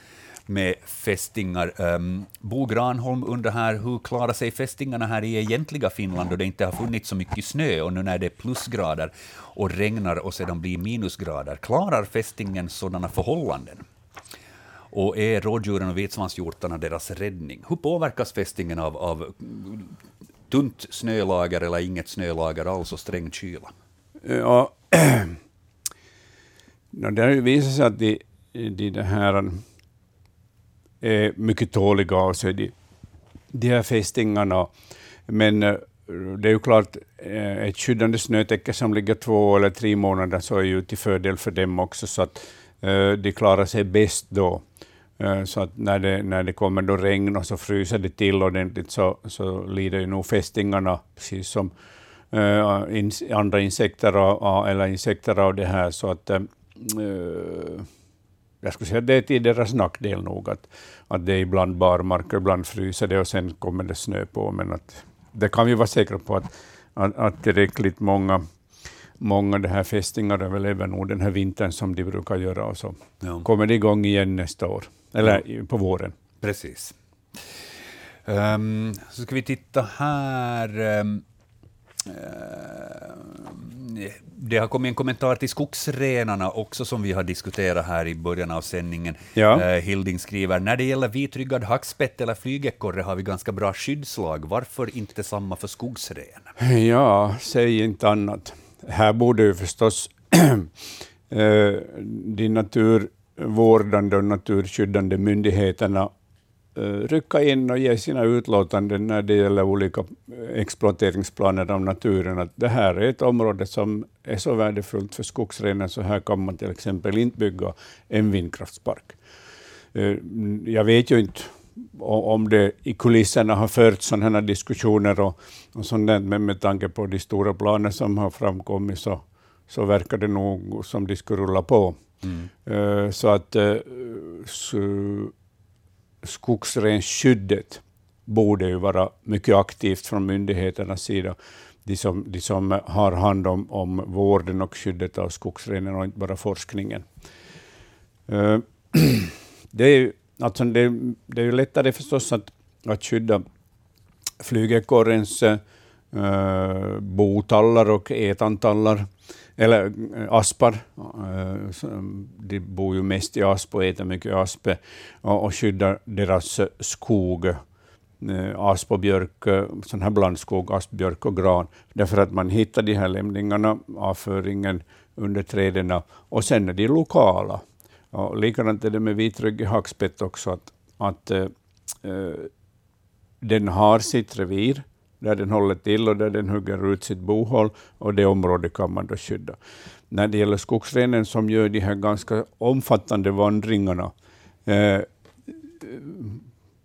med fästingar. Um, Bo Granholm undrar här, hur klarar sig fästingarna här i egentliga Finland då det inte har funnits så mycket snö och nu när det är plusgrader och regnar och sedan blir minusgrader, klarar fästingen sådana förhållanden? Och är rådjuren och vitsvanshjortarna deras räddning? Hur påverkas fästingen av, av tunt snölager eller inget snölager alls och sträng kyla? Ja, no, det har ju visat sig att de, de, det här är mycket tåliga av sig, de, de här fästingarna. Men eh, det är ju klart, eh, ett skyddande snötäcke som ligger två eller tre månader så är ju till fördel för dem också, så att de klarar sig bäst då. Så att när det, när det kommer då regn och så fryser det till ordentligt så, så lider ju nog fästingarna, precis som andra insekter av, eller insekter av det här. Så att, jag skulle säga att det är till deras nackdel nog att, att det är ibland barmarker, ibland fryser det och sen kommer det snö på. Men att, det kan vi vara säkra på att, att, att tillräckligt många Många det här fästingar överlever nog den här vintern som de brukar göra och så Ja. kommer det igång igen nästa år, eller i- på våren. Precis. Ehm, så ska vi titta här. eh, det har kommit en kommentar till skogsrenarna också som vi har diskuterat här i början av sändningen. Ja. Eh, Hilding skriver, när det gäller vitryggad hackspett eller flygekorre har vi ganska bra skyddslag. Varför inte samma för skogsren? Ja, säg inte annat. Här borde ju förstås eh, de naturvårdande och naturskyddande myndigheterna eh, rycka in och ge sina utlåtanden när det gäller olika exploateringsplaner av naturen. Att det här är ett område som är så värdefullt för skogsrenen, så här kan man till exempel inte bygga en vindkraftspark. Eh, Jag vet ju inte om det i kulisserna har förts sådana här diskussioner och, och sånt där, men med tanke på de stora planer som har framkommit så, så verkar det nog som de skulle rulla på. Eh, Så att eh, så- skogsrensskyddet borde ju vara mycket aktivt från myndigheternas sida. De som, de som har hand om, om vården och skyddet av skogsrenen och inte bara forskningen. Eh, det är ju alltså det, det är ju lättare förstås att, att skydda flygekorrens äh, botallar och etantallar eller eh, aspar. Eh, de bor ju mest i asp och äter mycket aspe, och, skyddar deras eh, skog, asp och björk, sån här blandskog, asp, björk och gran, därför att man hittar de här lämningarna, avföringen under träden, och sen är de lokala. Och likadant är det med vitryggig hackspett också, att, att den har sitt revir, där den håller till och där den hugger ut sitt bohåll, och det området kan man då skydda. När det gäller skogsrenen som gör de här ganska omfattande vandringarna eh,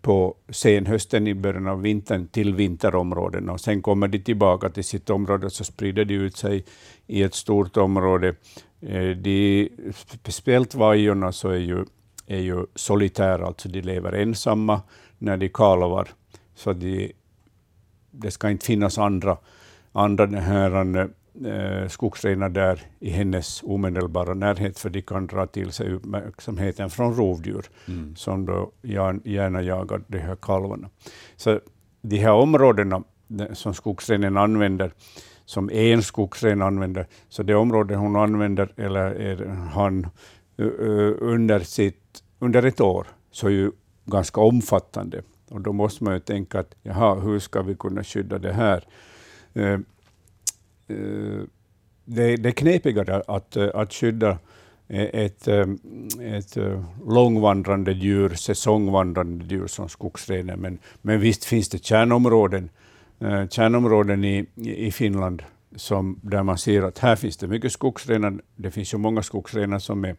på senhösten i början av vintern till vinterområdena och sen kommer de tillbaka till sitt område så sprider de ut sig i ett stort område. Eh, de, speciellt vajorna så är ju, är ju solitära, alltså de lever ensamma när de kalvar. Så de, det ska inte finnas andra, andra här, eh, skogsrenar där i hennes omedelbara närhet, för de kan dra till sig uppmärksamheten från rovdjur, mm. som då gärna jagar de här kalvarna. Så de här områdena som skogsrenen använder, som en skogsren använder, så det område hon använder, eller han, under, sitt, under ett år, så är ju ganska omfattande. Och då måste man ju tänka att jaha, hur ska vi kunna skydda det här? Eh, eh, det, det är knepigare att, att skydda ett, ett långvandrande djur, säsongvandrande djur som skogsrenen, men, men visst finns det kärnområden, eh, kärnområden i, i Finland som, där man ser att här finns det mycket skogsrenar. Det finns ju många skogsrenar som, är,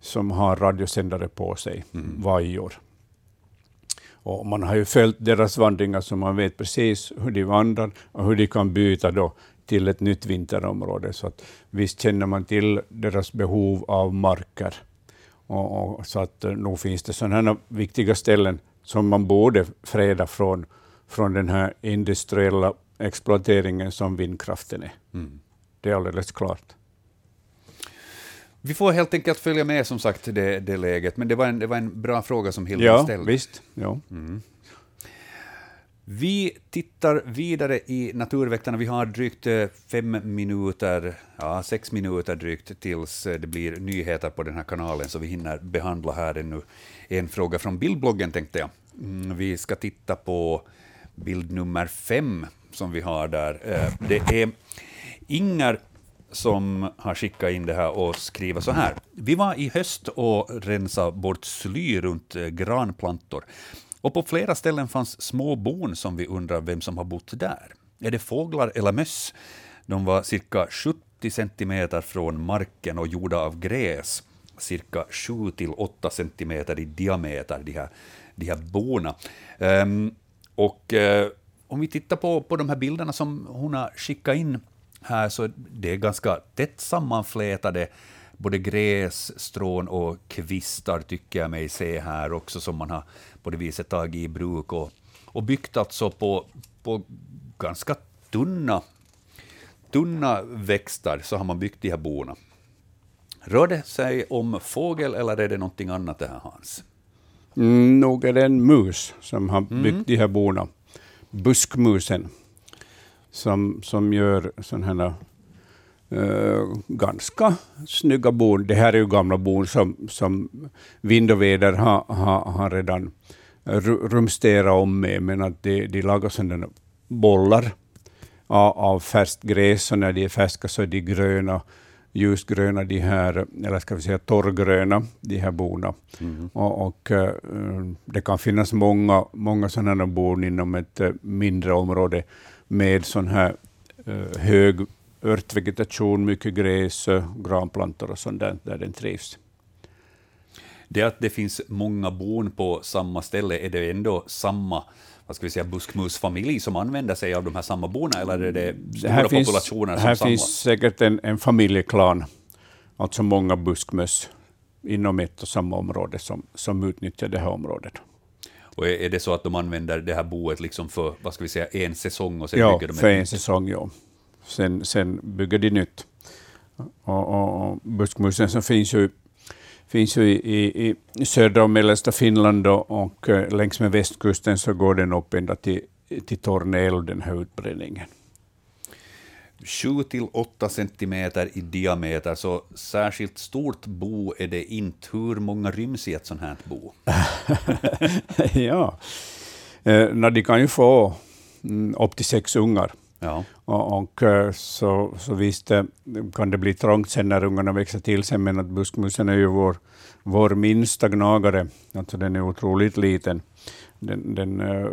som har radiosändare på sig mm. varje år. Och man har ju följt deras vandringar så man vet precis hur de vandrar och hur de kan byta då till ett nytt vinterområde. Så att visst känner man till deras behov av marker. Och, och så att eh, nog finns det sådana viktiga ställen som man borde freda från, från den här industriella exploateringen som vindkraften är. Mm. Det är alldeles klart. Vi får helt enkelt följa med som sagt det, det läget, men det var en, det var en bra fråga som Hilda ja, ställde. Visst. Ja. Mm. Vi tittar vidare i Naturväktarna. Vi har drygt eh, fem minuter, ja, sex minuter drygt tills eh, det blir nyheter på den här kanalen, så vi hinner behandla här ännu en fråga från bildbloggen, tänkte jag. Mm, vi ska titta på bild nummer fem som vi har där. Eh, det är Inger som har skickat in det här och skriver så här. Vi var i höst och rensade bort sly runt eh, granplantor. Och på flera ställen fanns små bon som vi undrar vem som har bott där. Är det fåglar eller möss? De var cirka 70 centimeter från marken och gjorda av gräs, cirka 7-8 centimeter i diameter, de här, de här bona. Um, ehm, och uh, om vi tittar på, på de här bilderna som hon har skickat in här, så det är ganska tätt sammanflätade både gräs, strån och kvistar tycker jag mig se här också, som man har på det viset tagit i bruk och, och byggt alltså på, på ganska tunna, tunna växter, så har man byggt de här bona. Rör det sig om fågel eller är det någonting annat det här Hans? Mm, nog är det en mus som har byggt mm. de här bona. Buskmusen, som, som gör sådana här Uh, ganska snygga bon. Det här är ju gamla bon som, som vind och väder har, har, har redan rumsterat om med, men att de, de lagar sådana bollar av, av färskt gräs, och när de är färska så är de gröna, ljusgröna, de här, eller ska vi säga torrgröna, de här bona. Mm. Och, och uh, det kan finnas många, många sådana bon inom ett uh, mindre område med sån här uh, hög örtvegetation, mycket gräs, granplantor och sånt där, där den trivs. Det att det finns många bon på samma ställe, är det ändå samma vad ska vi säga, buskmusfamilj som använder sig av de här samma bona, eller är det stora här populationer finns, Här samma? finns säkert en, en familjeklan, alltså många buskmöss inom ett och samma område som, som utnyttjar det här området. Och är, det så att de använder det här boet liksom för vad ska vi säga, en säsong och sen ja, bygger de för en säsong, ja sen, sen bygger de nytt. Och, och, och buskmusen som finns ju, finns ju i, i södra och mellersta Finland och, och eh, längs med västkusten så går den upp ända till, till Tornell, den här utbredningen. 7 till 8 centimeter i diameter, så särskilt stort bo är det inte. Hur många ryms i ett sånt här bo? ja, eh, de kan ju få mm, upp till sex ungar. Ja. Och, och, eh, så, så visst eh, kan det bli trångt sen när ungarna växer till sig, men att buskmusen är ju vår, vår minsta gnagare. Alltså den är otroligt liten. Den, den, uh,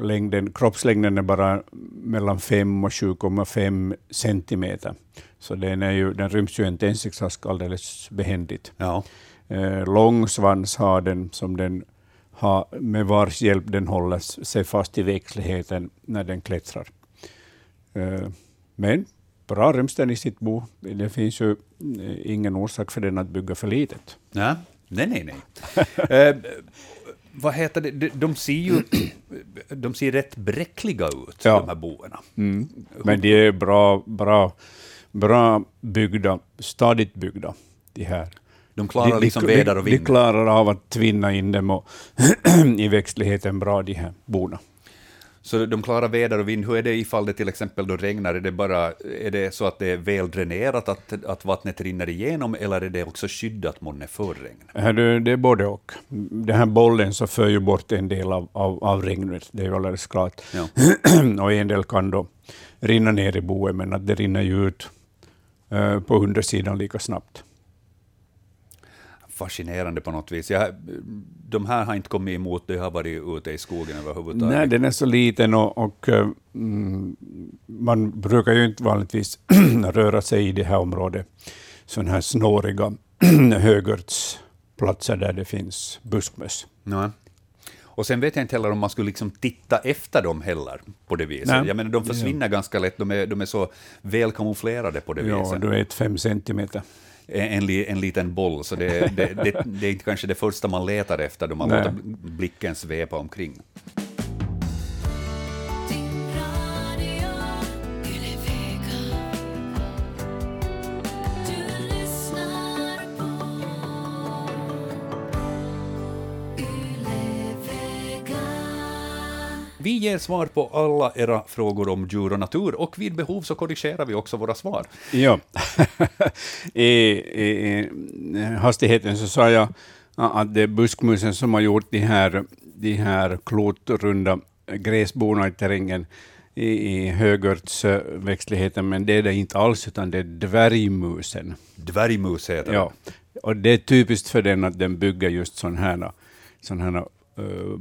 längden, kroppslängden är bara mellan 5 och 7,5 centimeter. Så den, är ju, den ryms ju i en tändsticksask alldeles behändigt. Ja. Uh, lång svans har den som den har, med vars hjälp den håller sig fast i växtligheten när den klättrar. Eh, men bra ryms den i sitt bo. Det finns ju ingen orsak för den att bygga för litet. Nej, nej, nej. nej. vad heter det? De, de ser ju de ser rätt bräckliga ut, Ja. de här boerna. Mm. Men de är bra, bra, bra byggda, stadigt byggda, de här. De klarar liksom de, väder och vind. de klarar av att tvinna in dem och i växtligheten bra, de här borna. Så de klarar väder och vind. Hur är det ifall det till exempel då regnar? Är det, bara, är det så att det är väl dränerat, att, att vattnet rinner igenom, eller är det också skyddat månne för regn? Det är både och. Den här bollen så för ju bort en del av, av, av regnet, det är ju alldeles klart. Ja. och en del kan då rinna ner i boet, men att det rinner ju ut eh, på undersidan lika snabbt. Fascinerande på något vis. Jag, de här har inte kommit emot, det har varit ute i skogen överhuvudtaget. Nej, den är så liten och, och eh, mm, man brukar ju inte vanligtvis röra sig i det här området, sådana här snåriga högörtsplatser där det finns buskmöss. Nej. Och sen vet jag inte heller om man skulle liksom titta efter dem heller på det viset. Nej. Jag menar, de försvinner ganska lätt, de är, de är så väl kamouflerade på det Ja, viset. du vet fem centimeter. En, en, li- en liten boll, så det, det, det, det är inte kanske det första man letar efter då man låter blicken svepa omkring. Vi ger svar på alla era frågor om djur och natur och vid behov så korrigerar vi också våra svar. Ja. I, i, I hastigheten så sa jag att det är buskmusen som har gjort de här, de här klotrunda gräsborna i terrängen i, i högörtsväxtligheten, men det är det inte alls, utan det är dvärgmusen. Dvärgmus heter Ja. Och det är typiskt för den att den bygger just sådana här, sån här uh,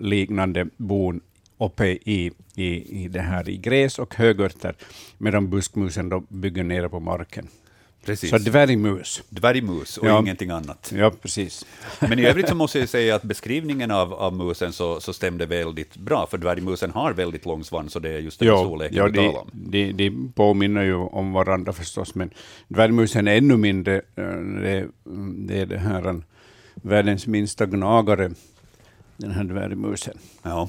bollliknande bon uppe i, i, i, det här, i gräs och högörter, medan buskmusen då bygger nere på marken. Precis. Så dvärgmus. Dvärgmus och Ja. ingenting annat. Ja, precis. Men i övrigt så måste jag säga att beskrivningen av, av musen så, så stämde väldigt bra, för dvärgmusen har väldigt lång svans och det är just den Ja, storleken ja vi talar om. de, de påminner ju om varandra förstås, men dvärgmusen är ännu mindre. eh, Det, det är det här, en- världens minsta gnagare, den här dvärgmusen. Ja.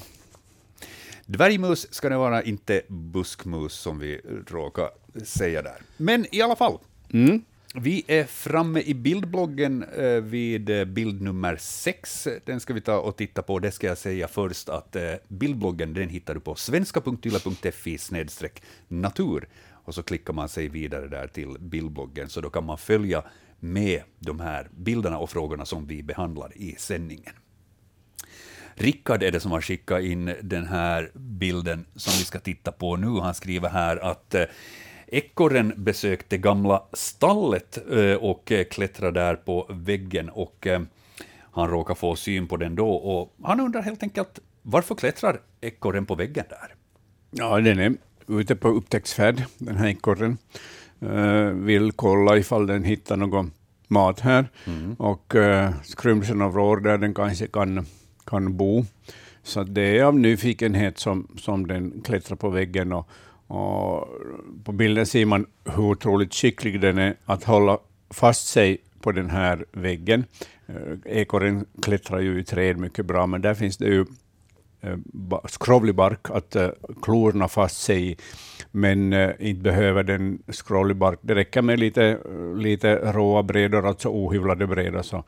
Dvärgmus ska det vara, inte buskmus som vi råkar säga där. Men i alla fall, Mm. vi är framme i bildbloggen eh, vid eh, bild nummer sex. Den ska vi ta och titta på. Det ska jag säga först att eh, bildbloggen den hittar du på svenska.yle.fi natur. Och så klickar man sig vidare där till bildbloggen, så då kan man följa med de här bilderna och frågorna som vi behandlar i sändningen. Rickard är det som har skickat in den här bilden som vi ska titta på nu. Han skriver här att eh, ekorren besökte gamla stallet eh, och eh, klättrade där på väggen och han råkar få syn på den då och han undrar helt enkelt varför klättrar ekorren på väggen där? Ja, den är ute på upptäcktsfärd, den här ekorren. Uh, vill kolla ifall den hittar någon mat här. Och uh, skrymseln av rår där den kanske kan, kan bo. Så det är av nyfikenhet som, som den klättrar på väggen. Och, och på bilden ser man hur otroligt skicklig den är att hålla fast sig på den här väggen. Eh, ekorren klättrar ju i träd mycket bra, men där finns det ju eh, skrovlig bark att eh, klorna fast sig i. Men inte behöver den skrovlig bark. Det räcker med lite, lite råa brädor, alltså ohyvlade brädor, så,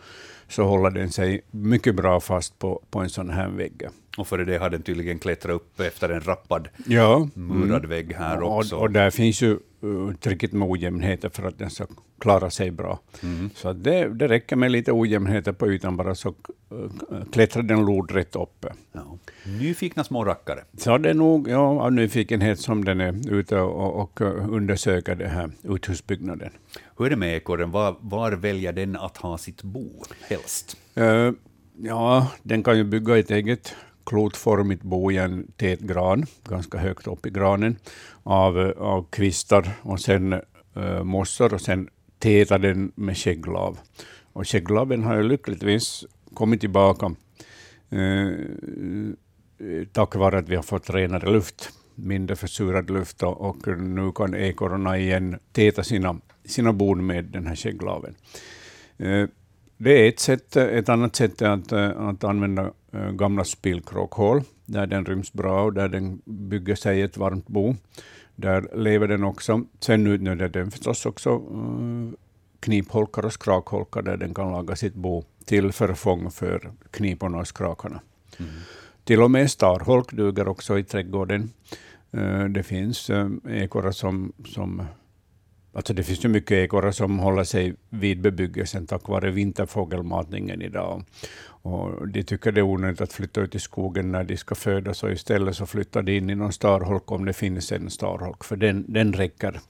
så håller den sig mycket bra fast på, på en sån här vägg. Och före det har den tydligen klättrat upp efter en rappad Ja, murad vägg här också. och, och där finns ju uh, tillräckligt med ojämnheter för att den ska klara sig bra. Mm. Så det, det räcker med lite ojämnheter på ytan bara så uh, klättrar den lodrätt uppe. Ja. Nyfikna små rackare. Så det är nog ja, av nyfikenhet som den är ute och, och uh, undersöker den här uthusbyggnaden. Hur är det med ekorren? Var, var väljer den att ha sitt bo helst? Uh, ja, den kan ju bygga ett eget klotformigt bo i en tät gran, ganska högt upp i granen, av, av kvistar och sen uh, mossor och sen täta den med skägglav. Och skägglaven har ju lyckligtvis kommit tillbaka uh, tack vare att vi har fått renare luft, mindre försurad luft och, och nu kan ekorrarna igen täta sina, sina bon med den här skägglaven. Eh, Det är ett sätt. Ett annat sätt är att, eh, att använda eh, gamla spillkråkhål, där den ryms bra och där den bygger sig ett varmt bo. Där lever den också. Sen utnyttjar den förstås också knipholkar och skrakholkar där den kan laga sitt bo till förfång för kniporna och skrakarna. Till och med starholk duger också i trädgården. Det finns ekorrar som, som Alltså det finns ju mycket ekorrar som håller sig vid bebyggelsen tack vare vinterfågelmatningen idag. Och de tycker det är onödigt att flytta ut i skogen när de ska födas och istället så flyttar de in i någon starholk om det finns en starholk, för den, den räcker.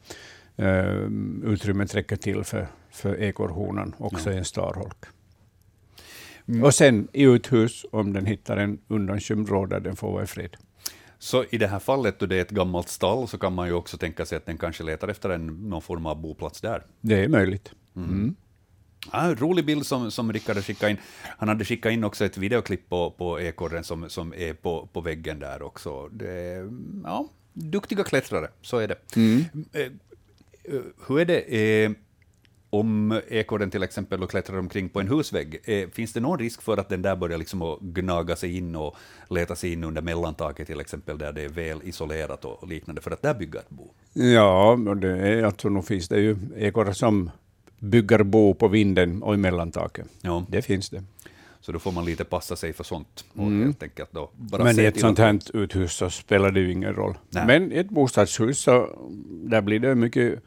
Uh, utrymmet räcker till för, för ekorrhonan, också i en starholk. Och sen i uthus, om den hittar en undanskymd vrå där den får vara i fred. Så i det här fallet, då det är ett gammalt stall, så kan man ju också tänka sig att den kanske letar efter en, någon form av boplats där. Det är möjligt. Ja, en rolig bild som, som Rickard skickat in. Han hade skickat in också ett videoklipp på, på ekorren som, som är på, på väggen där också. Det ja, duktiga klättrare, så är det. Eh, eh, Hur är det eh, om ekorren till exempel då klättrar omkring på en husvägg? Eh, Finns det någon risk för att den där börjar liksom att gnaga sig in och leta sig in under mellantaket till exempel, där det är väl isolerat och liknande, för att där bygga ett bo? Ja, och det är, alltså, nog finns det ju ekorrar som bygger bo på vinden och i mellantaket. Ja. Det finns det. Så då får man lite passa sig för sånt. Och helt enkelt då bara Mm. Men i ett sånt här uthus så spelar det ju ingen roll. Nej. Men i ett bostadshus så där blir det mycket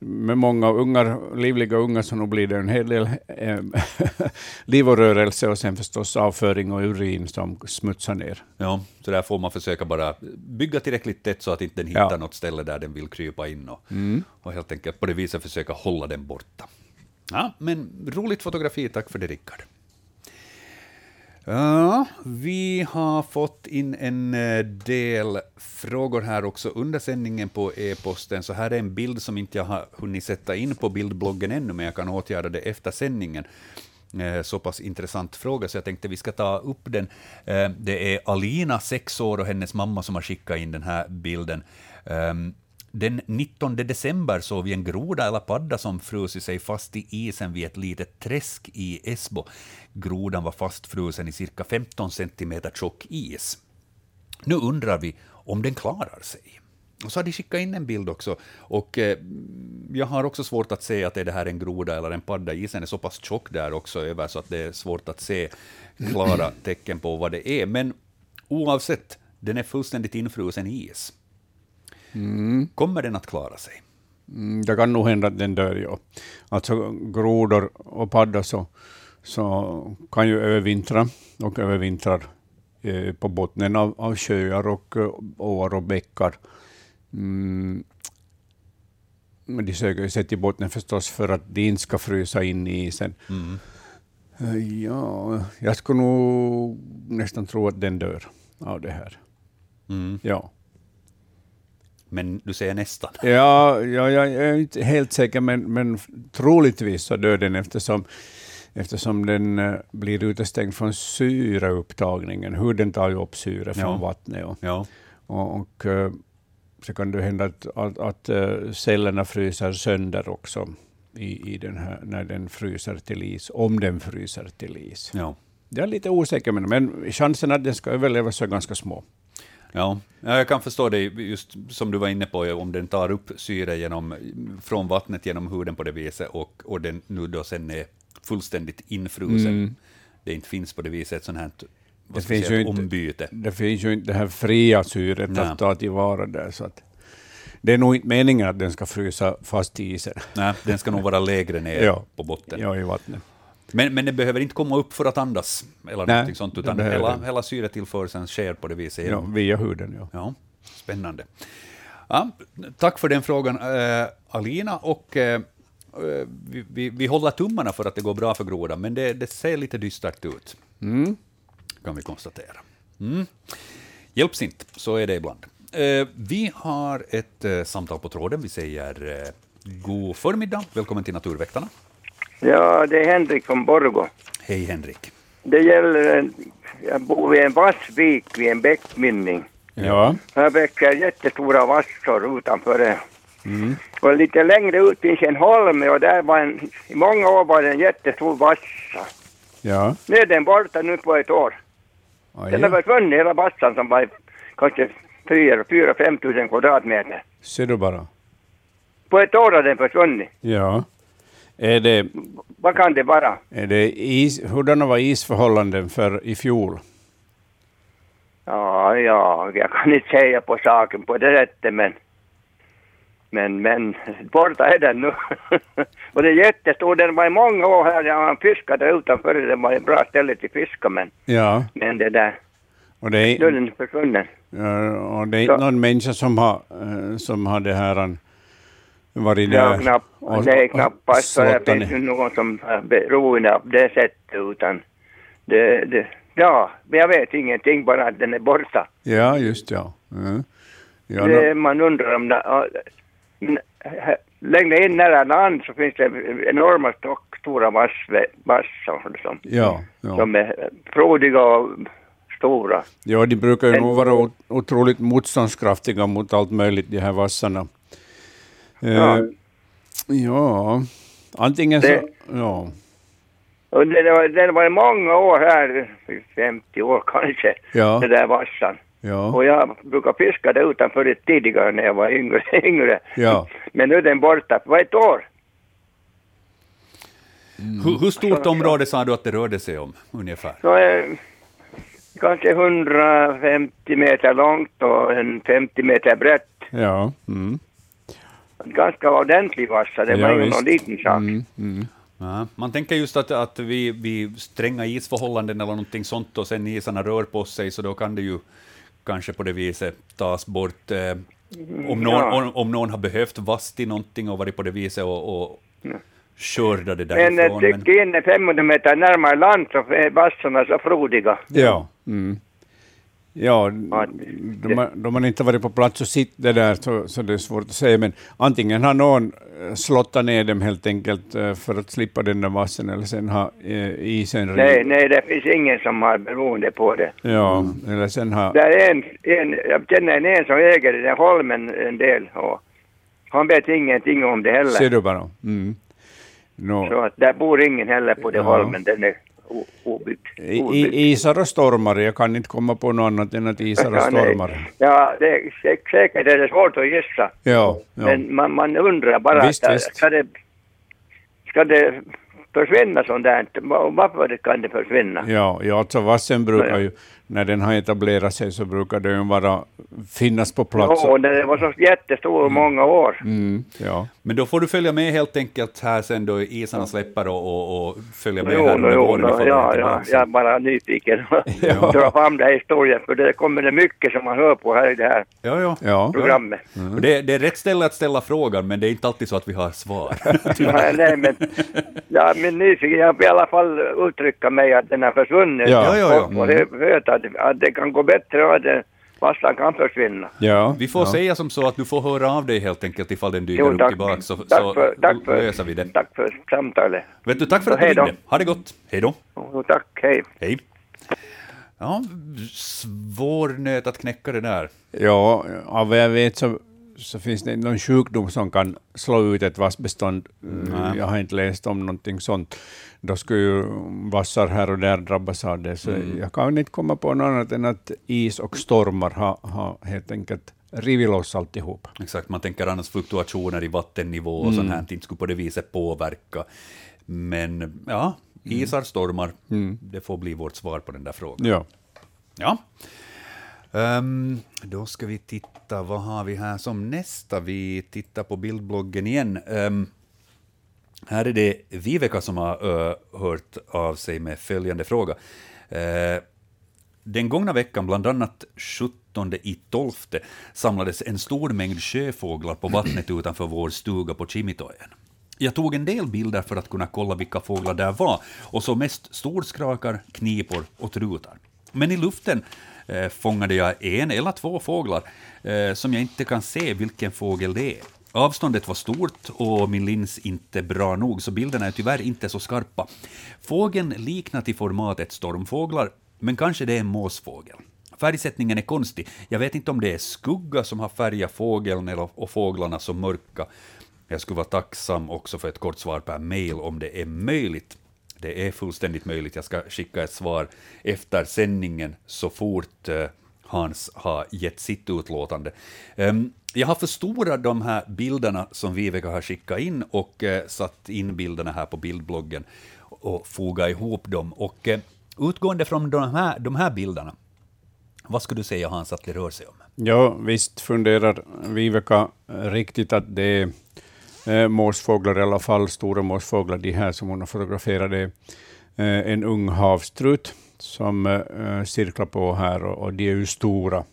med många ungar, livliga ungar, så nog blir det en hel del eh, liv och rörelse och sen förstås avföring och urin som smutsar ner. Ja, så där får man försöka bara bygga tillräckligt tätt så att inte den hittar Ja. Mm. något ställe där den vill krypa in och, och helt enkelt på det viset försöka hålla den borta. Ja, men roligt fotografi, tack för det Rickard. Ja, vi har fått in en eh, del frågor här också under sändningen på e-posten, så här är en bild som inte jag har hunnit sätta in på bildbloggen ännu, men jag kan åtgärda det efter sändningen. Eh, så pass intressant fråga, så jag tänkte vi ska ta upp den. Eh, det är Alina, sex år, och hennes mamma som har skickat in den här bilden. Ehm, den 19 december såg vi en groda eller padda som frusit sig fast i isen vid ett litet träsk i Esbo. Grodan var fastfrusen i cirka 15 centimeter tjock is. Nu undrar vi om den klarar sig. Och så har de skickat in en bild också. Och eh, jag har också svårt att se att är det här en groda eller en padda. Isen är så pass tjock där också över så att det är svårt att se klara tecken på vad det är. Men oavsett, den är fullständigt infrusen i is. Kommer den att klara sig? Mm, det kan nog hända att den dör, ja. Alltså grodor och paddor så, så kan ju övervintra och övervintrar eh, på bottnen av, av sjöar och eh, åar och bäckar. Mm. Men de söker sig till bottnen förstås för att de inte ska frysa in i isen. Eh, Ja, jag skulle nog nästan tro att den dör av det här. Mm. Ja. Men du säger nästan. Ja, ja, jag är inte helt säker, men, men troligtvis så dör den eftersom, eftersom den eh, blir utestängd från syreupptagningen. Huden tar ju upp syre från Ja. vattnet. Och, Ja. och, och eh, så kan det hända att, att, att eh, cellerna fryser sönder också i, i den här, när den fryser till is, om den fryser till is. Ja. Jag är lite osäker, men, men chansen att den ska överleva så är ganska små. Ja, ja, jag kan förstå det, just som du var inne på, om den tar upp syre genom, från vattnet genom huden på det viset och, och den nu då sen är fullständigt infrusen. Det inte finns på det viset ett sånt här Det finns ju inte- ombyte. Det finns ju inte det här fria syret Nej. att ta tillvara där. Så att det är nog inte meningen att den ska frysa fast i isen. Nej, den ska nog vara lägre ner Ja. på botten. Ja, i vattnet. Men, men den behöver inte komma upp för att andas, eller Nej, sånt, det utan hela, hela syretillförseln sker på det viset. Ja, via huden, ja. Ja, spännande. Ja, tack för den frågan, eh, Alina. Och, eh, vi, vi, vi håller tummarna för att det går bra för grodan, men det, det ser lite dystert ut, kan vi konstatera. Mm. Hjälps inte, så är det ibland. Eh, vi har ett eh, samtal på tråden. Vi säger eh, god förmiddag. Välkommen till Naturväktarna. Ja, det är Henrik från Borgå. Hej Henrik. Det gäller, en- jag bor vid en vassvik vid en bäckmynning. Ja, Här väcker jättestora vassor utanför det. Och lite längre ut finns en holme och där var en, i många år var det en jättestor vassa. ja. Nu är den borta nu på ett år. Aj, Den har försvunnit hela bassan som var kanske 4-5 tusen kvadratmeter. Ser du bara. På ett år har den försvunnit. Ja. Är det, Vad kan det vara? är det is, hurdana var isförhållanden för i fjol? Ja, ja, jag kan inte säga på saken på det sättet men men, men borta är den nu. och det är jättestor, den var i många år här, jag har fiskat utanför, det var ett bra ställe till fiska men, Ja. men det där, Och det nu är är, den försvunnen. ja, och det är inte någon människa som har, eh, som har det här varit Ja, där knapp, och- och knappast så det finns ju någon som är beroende av det sättet utan det, det, ja, jag vet ingenting bara att den är borta. Ja, just ja. Mm. ja det, man undrar om det, ja, längre in nära land så finns det enorma stock, stora vass- vassar som, ja, ja. som är frodiga och stora. ja, de brukar ju nog vara otroligt motståndskraftiga mot allt möjligt, de här vassarna. Eh, Ja. ja, antingen så... Det- Ja, Och den var, den var många år här, 50 år kanske, ja, den där vassan. ja, Och jag brukar fiska där utanför det tidigare när jag var yngre. yngre. ja. Men nu är den borta. Det var ett år. Hur, hur stort område sa du att det rörde sig om, ungefär? Så är kanske 150 meter långt och en 50 meter brett. ja. Mm. Ganska ordentlig vassa. Det var Ja, ju någon liten sak. Mm, mm. Ja, man tänker just att, att vi, vi stränga isförhållanden eller någonting sånt och sen isarna rör på sig, så då kan det ju kanske på det viset tas bort. Eh, om, någon, Ja. om, om någon har behövt vass till någonting och varit på det viset och, och skörda det Men därifrån. eh, tycker in 500 meter närmare land så är vassarna så frodiga. Ja. Mm. Ja, då man, då man inte varit på plats och sitter där så, så det är svårt att säga, men antingen har någon eh, slottat ner dem helt enkelt eh, för att slippa den där vassen, eller sen har eh, isen Nej, nej, det finns ingen som har beroende på det. Ja, eller sen har... Det är en, en, jag känner en, en som äger den här holmen en del och han vet ingenting om det heller. Ser du bara? Mm. Nå, Så att där bor ingen heller på den Ja. holmen, den är o- obyggd. i, isar och stormar, jag kan inte komma på något annat än att isar och stormar. Ja, det är, sä- säkert är det svårt att gissa. Ja, ja. Men man, man undrar bara, Visst, att, visst. Ska, det, ska det försvinna sånt där? Va- Varför kan det försvinna? Ja, ja, alltså vassen brukar ju, när den har etablerat sig så brukar den vara, finnas på plats. Ja, det var så jättestor i många år. Mm, ja. Men då får du följa med helt enkelt här sen då isarna släpper och, och, och följa med Jo, här under våren ja, ja, jag är bara nyfiken. Ja. Dra fram den här historien, för det kommer det mycket som man hör på här i det här Ja, ja. ja. programmet. Och Det, det är rätt ställe att ställa frågan, men det är inte alltid så att vi har svar. Nej, nej, men ja, men nyfiken, jag vill i alla fall uttrycka mig att den har försvunnit. Ja, ja, ja. Och, och det, att, att det kan gå bättre och att det- kan försvinna. ja. Vi får ja. säga som så att du får höra av dig helt enkelt ifall den dyker Jo, upp tillbaka, så, tack, så för, tack, för, löser vi det. tack för samtalet. Vet du, tack för Så att du ringde. Ha det gott. Hej då. Och tack, hej. Hej. Ja, svår nöt att knäcka det där. Ja, av vad jag vet så, så finns det någon sjukdom som kan slå ut ett vassbestånd. Nej. Jag har inte läst om någonting sånt. Då skulle ju vassar här och där drabbas av det. Så jag kan inte komma på något annat än att is och stormar har, har helt enkelt rivit loss alltihop. Exakt, man tänker annars fluktuationer i vattennivå och sånt här inte skulle på det viset påverka. Men ja, isar, stormar, det får bli vårt svar på den där frågan. Ja. Ja. Um, då ska vi titta, vad har vi här som nästa? Vi tittar på bildbloggen igen. Um, här är det Viveka som har uh, hört av sig med följande fråga. Uh, den gångna veckan, bland annat 17 i 12, samlades en stor mängd sjöfåglar på vattnet utanför vår stuga på Kimitojen. Jag tog en del bilder för att kunna kolla vilka fåglar där var och så mest storskrakar, knipor och trutar. Men i luften eh, fångade jag en eller två fåglar eh, som jag inte kan se vilken fågel det är. Avståndet var stort och min lins inte bra nog, så bilderna är tyvärr inte så skarpa. Fågeln liknar till formatet stormfåglar, men kanske det är en måsfågel. Färgsättningen är konstig. Jag vet inte om det är skugga som har färgat fågeln eller, och fåglarna så mörka. Jag skulle vara tacksam också för ett kort svar per mail om det är möjligt. Det är fullständigt möjligt. Jag ska skicka ett svar efter sändningen så fort eh, Hans har gett sitt utlåtande. Ehm, jag har förstorat de här bilderna som Viveka har skickat in och eh, satt in bilderna här på bildbloggen och fogat ihop dem. Och eh, utgående från de här, de här bilderna, vad skulle du säga Hans att det rör sig om? Ja, visst funderar Viveka riktigt att det är eh, måsfåglar, i alla fall stora måsfåglar, de här som hon har är eh, en ung havstrut som eh, cirklar på här och, och de är ju stora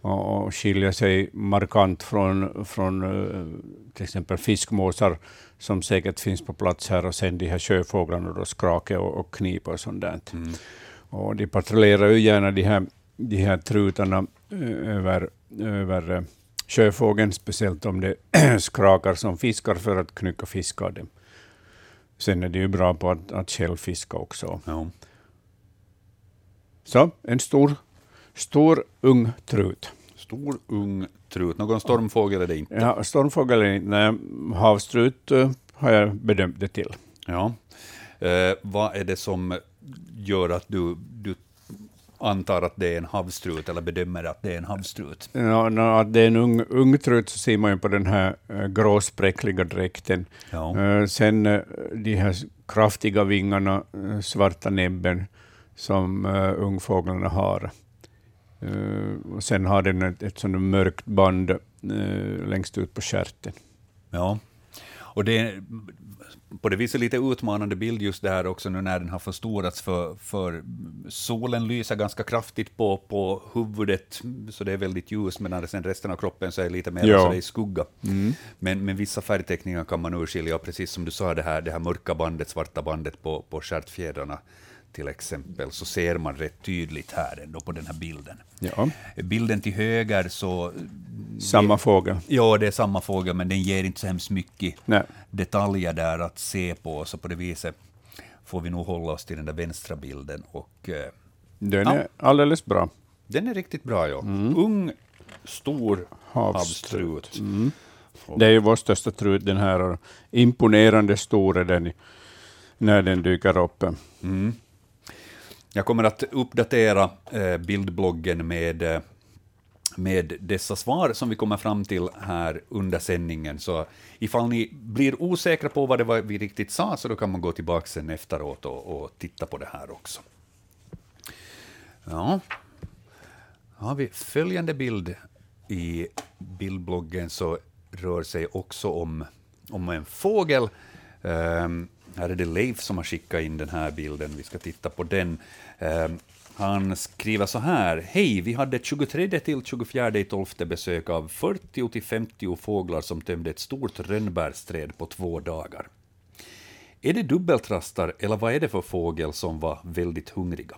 och, och skiljer sig markant från, från eh, till exempel fiskmåsar som säkert finns på plats här och sen de här sjöfåglarna, då skrake och, och knip och sånt där. Och de patrullerar ju gärna de här, de här trutarna eh, över, över eh, sjöfågeln, speciellt om det skrakar som fiskar för att knycka fisk av dem. Sen är de ju bra på att, att själv fiska också. Ja. Så, en stor, stor ung trut. Stor, ung trut. Någon stormfågel är det inte. Ja, stormfågel är inte, havstrut eh, har jag bedömt det till. Ja. Eh, vad är det som gör att du, du antar att det är en havstrut, eller bedömer att det är en havstrut? Ja, när att det är en ung, ung trut så ser man ju på den här äh, gråspräckliga dräkten. Ja. Eh, sen äh, de här kraftiga vingarna, svarta näbben som ungfåglarna har. Eh, och sen har den ett, ett sådant mörkt band längst ut på stjärten. Ja. Och det på det viset lite utmanande bild just det här också nu när den har förstorats för, för solen lyser ganska kraftigt på, på huvudet så det är väldigt ljust medan sen resten av kroppen så är lite mer Ja. så det är skugga. Men, men vissa färgteckningar kan man urskilja, precis som du sa, det här, det här mörka bandet, svarta bandet på, på stjärtfjädrarna till exempel, så ser man rätt tydligt här ändå på den här bilden. Ja. Bilden till höger så Samma fågel. Ja, det är samma fågel, men den ger inte så hemskt mycket Nej. detaljer där att se på, så på det viset får vi nog hålla oss till den där vänstra bilden. Och, eh, Den Ja. är alldeles bra. den är riktigt bra, ja. Ung, stor Havsstrut. havsstrut. Det är ju vår största trut, den här. Imponerande stor är den när den dyker upp. Jag kommer att uppdatera eh, bildbloggen med, eh, med dessa svar som vi kommer fram till här under sändningen. Så ifall ni blir osäkra på vad det var vi riktigt sa, så då kan man gå tillbaka sen efteråt och, och titta på det här också. Ja, har vi följande bild i bildbloggen så rör sig också om, om en fågel. Ehm, här är det Leif som har skickat in den här bilden. Vi ska titta på den. Ehm, han skriver så här. Hej, vi hade 23 till 24 12 besök av 40 till 50 fåglar som tömde ett stort rönnbärsträd på två dagar. Är det dubbeltrastar eller vad är det för fågel som var väldigt hungriga?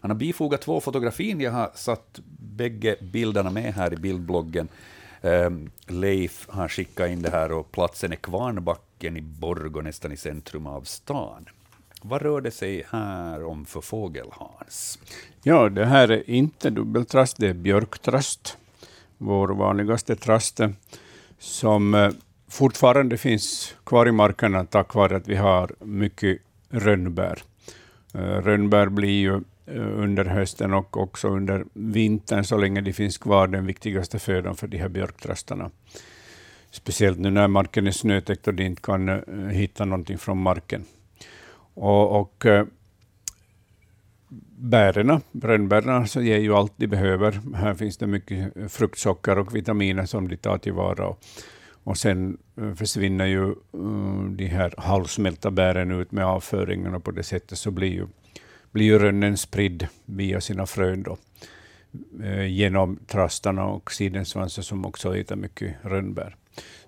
Han har bifogat två fotografier. Jag har satt bägge bilderna med här i bildbloggen. Ehm, Leif har skickat in det här och platsen är Kvarnbacka, parken i Borgå, nästan i centrum av stan. Vad rör det sig här om för fågel, Hans? Ja, det här är inte dubbeltrast, det är björktrast. Vår vanligaste trast eh, som eh, fortfarande finns kvar i markerna tack vare att vi har mycket rönnbär. Eh, rönnbär blir ju under hösten och också under vintern, så länge de finns kvar, den viktigaste födan för de här björktrastarna. Speciellt nu när marken är snötäckt och de inte kan eh, hitta någonting från marken. Och, och eh, bären, brännbären, så ger ju allt de behöver. Här finns det mycket eh, fruktsocker och vitaminer som de tar tillvara. Och, och sen försvinner ju de här halvsmälta bären ut med avföringen och på det sättet så blir ju, blir ju rönnen spridd via sina frön då, genom trastarna och sidensvansar som också äter mycket rönnbär.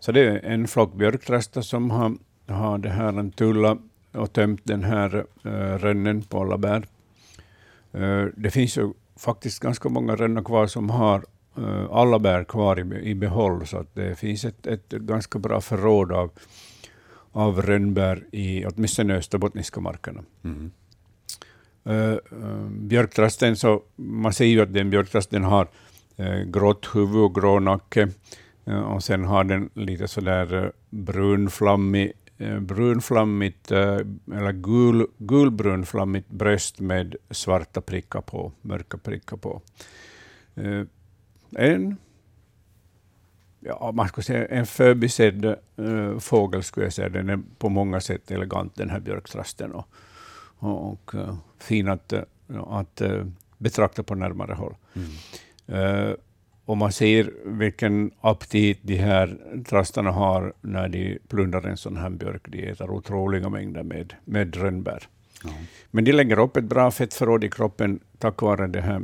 Så det är en flock björktrastar som har, har det här en tulla och tömt den här eh, rönnen på alla bär. Eh, Det finns ju faktiskt ganska många rönnar kvar som har eh, alla bär kvar i, i behåll, så att det finns ett, ett ganska bra förråd av, av rönnbär i åtminstone österbottniska markerna. Eh, eh, björktrasten, så man ser ju att den björktrasten har eh, grått huvud och grå nacke, och sen har den lite sådär eh, brunflammig eh, brunflammigt, eh, eller gul, gulbrunflammigt bröst med svarta prickar på, mörka prickar på. Eh, En, ja, man skulle säga en förbisedd eh, fågel, skulle jag säga. Den är på många sätt elegant, den här björktrasten, och, och, och eh, fin att, eh, att eh, betrakta på närmare håll. Eh, och man ser vilken aptit de här trastarna har när de plundrar en sån här björk. De äter otroliga mängder med, med rönnbär. Men de lägger upp ett bra fettförråd i kroppen tack vare det här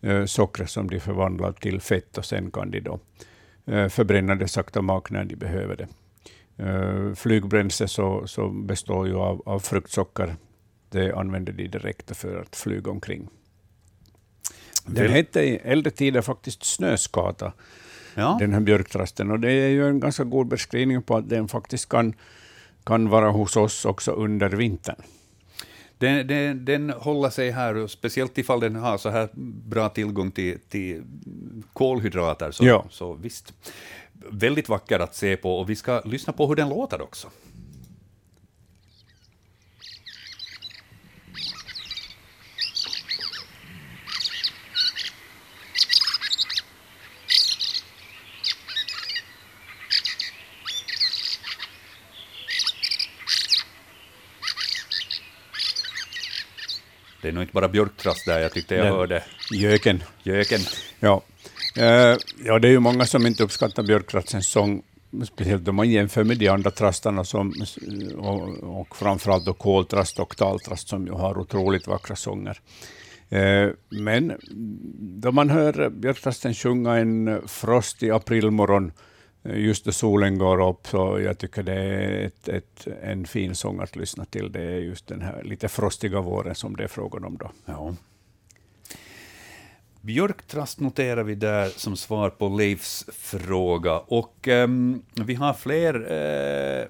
eh, sockret som de förvandlar till fett och sen kan de då eh, förbränna det sakta mak när de behöver det. Eh, flygbränsle så, så består ju av, av fruktsocker. Det använder de direkt för att flyga omkring. Den hette i äldre tider faktiskt snöskata, Ja. den här björktrasten. Och det är ju en ganska god beskrivning på att den faktiskt kan, kan vara hos oss också under vintern. Den, den, den håller sig här, speciellt ifall den har så här bra tillgång till, till kolhydrater, så, Ja. så visst. Väldigt vacker att se på, och vi ska lyssna på hur den låter också. Det är nog inte bara björktrast där, jag tyckte jag Den- hörde Göken. göken. Ja. Eh, ja, det är ju många som inte uppskattar björktrastens sång, speciellt om man jämför med de andra trastarna, som, och, och framförallt då koltrast och taltrast, som ju har otroligt vackra sånger. Eh, men då man hör björktrasten sjunga en frostig aprilmorgon, eh, just då solen går upp, så jag tycker det är ett, ett, en fin sång att lyssna till. Det är just den här lite frostiga våren som det är frågan om då. Ja. Björktrast noterar vi där som svar på Leifs fråga. Och um, vi har fler uh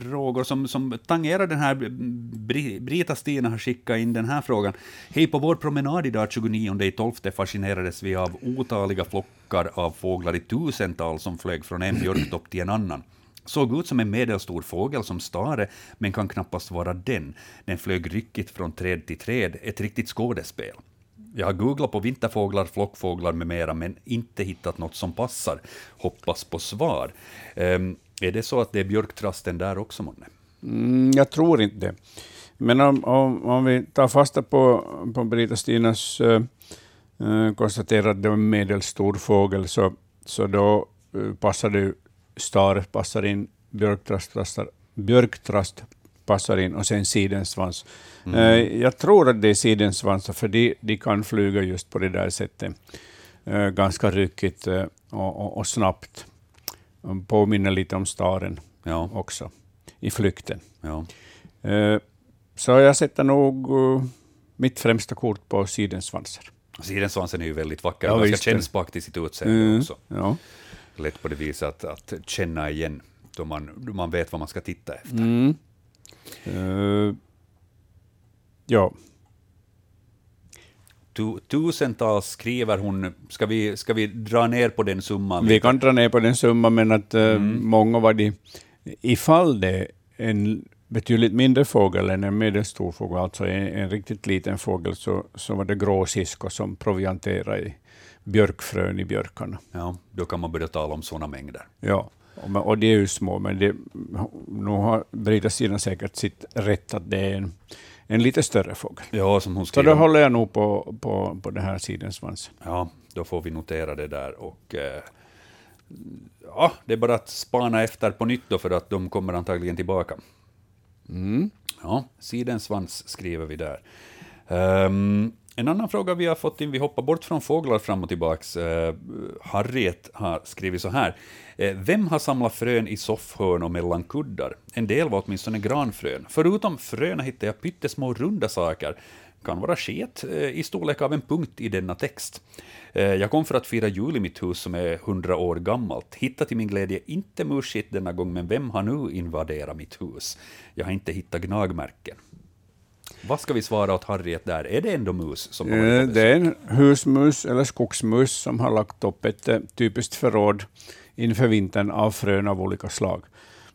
frågor som, som tangerar den här. Bri- Brita Stina har skickat in den här frågan. Hej, på vår promenad idag 29 i 12 fascinerades vi av otaliga flockar av fåglar i tusental som flög från en björktopp till en annan. Såg ut som en medelstor fågel som stare, men kan knappast vara den. Den flög ryckigt från träd till träd, ett riktigt skådespel. Jag har googlat på vinterfåglar, flockfåglar med mera, men inte hittat något som passar. Hoppas på svar. Um, är det så att det är björktrasten där också, månne? Mm, jag tror inte det. Men om, om, om vi tar fasta på, på Brita Stinas konstaterar att det var en medelstor fågel, så, så då uh, passar det ju stare passar in, björktrast, passar, björktrast passar in och sen sidensvans. Mm. Eh, jag tror att det är sidensvansar, för de, de kan flyga just på det där sättet. Eh, ganska ryckigt eh, och, och, och snabbt. Påminner lite om staren Ja, också i flykten. ja. Eh, Så jag sätter nog eh, mitt främsta kort på sidensvansar. Sidensvansen är ju väldigt vacker, Ja, ganska visst. kännsprak till sitt utseende Mm, också. ja. Lätt på det viset att, att känna igen, då man, då man vet vad man ska titta efter. Mm. Eh, ja, Tu, tusentals skriver hon, ska vi, ska vi dra ner på den summan? vi kan dra ner på den summan, men att eh, Mm. många var de, ifall det är en betydligt mindre fågel än en medelstor fågel, alltså en, en riktigt liten fågel, så, så var det gråsiskor som provianterade i björkfrön i björkarna. Ja, då kan man börja tala om sådana mängder. Ja, och, och det är ju små, men det, nu har Brita sidan säkert sitt rätt att det är en, en lite större fågel. Ja, som hon Så skriver. då håller jag nog på, på, på den här sidensvansen. Ja, då får vi notera det där. Och, eh, ja, det är bara att spana efter på nytt då, för att de kommer antagligen tillbaka. Ja, sidensvans skriver vi där. Ehm, en annan fråga vi har fått in, vi hoppar bort från fåglar fram och tillbaks. Uh, Harriet har skrivit så här. Eh, vem har samlat frön i soffhörn och mellan kuddar? En del var åtminstone granfrön. Förutom fröna hittade jag pyttesmå runda saker. Kan vara sket eh, i storlek av en punkt i denna text. Eh, jag kom för att fira jul i mitt hus som är 100 år gammalt. Hittade till min glädje inte musshit denna gång, men vem har nu invaderat mitt hus? Jag har inte hittat gnagmärken. Vad ska vi svara åt Harriet där? Är det ändå mus som har Det är en husmus eller skogsmus som har lagt upp ett typiskt förråd inför vintern av frön av olika slag.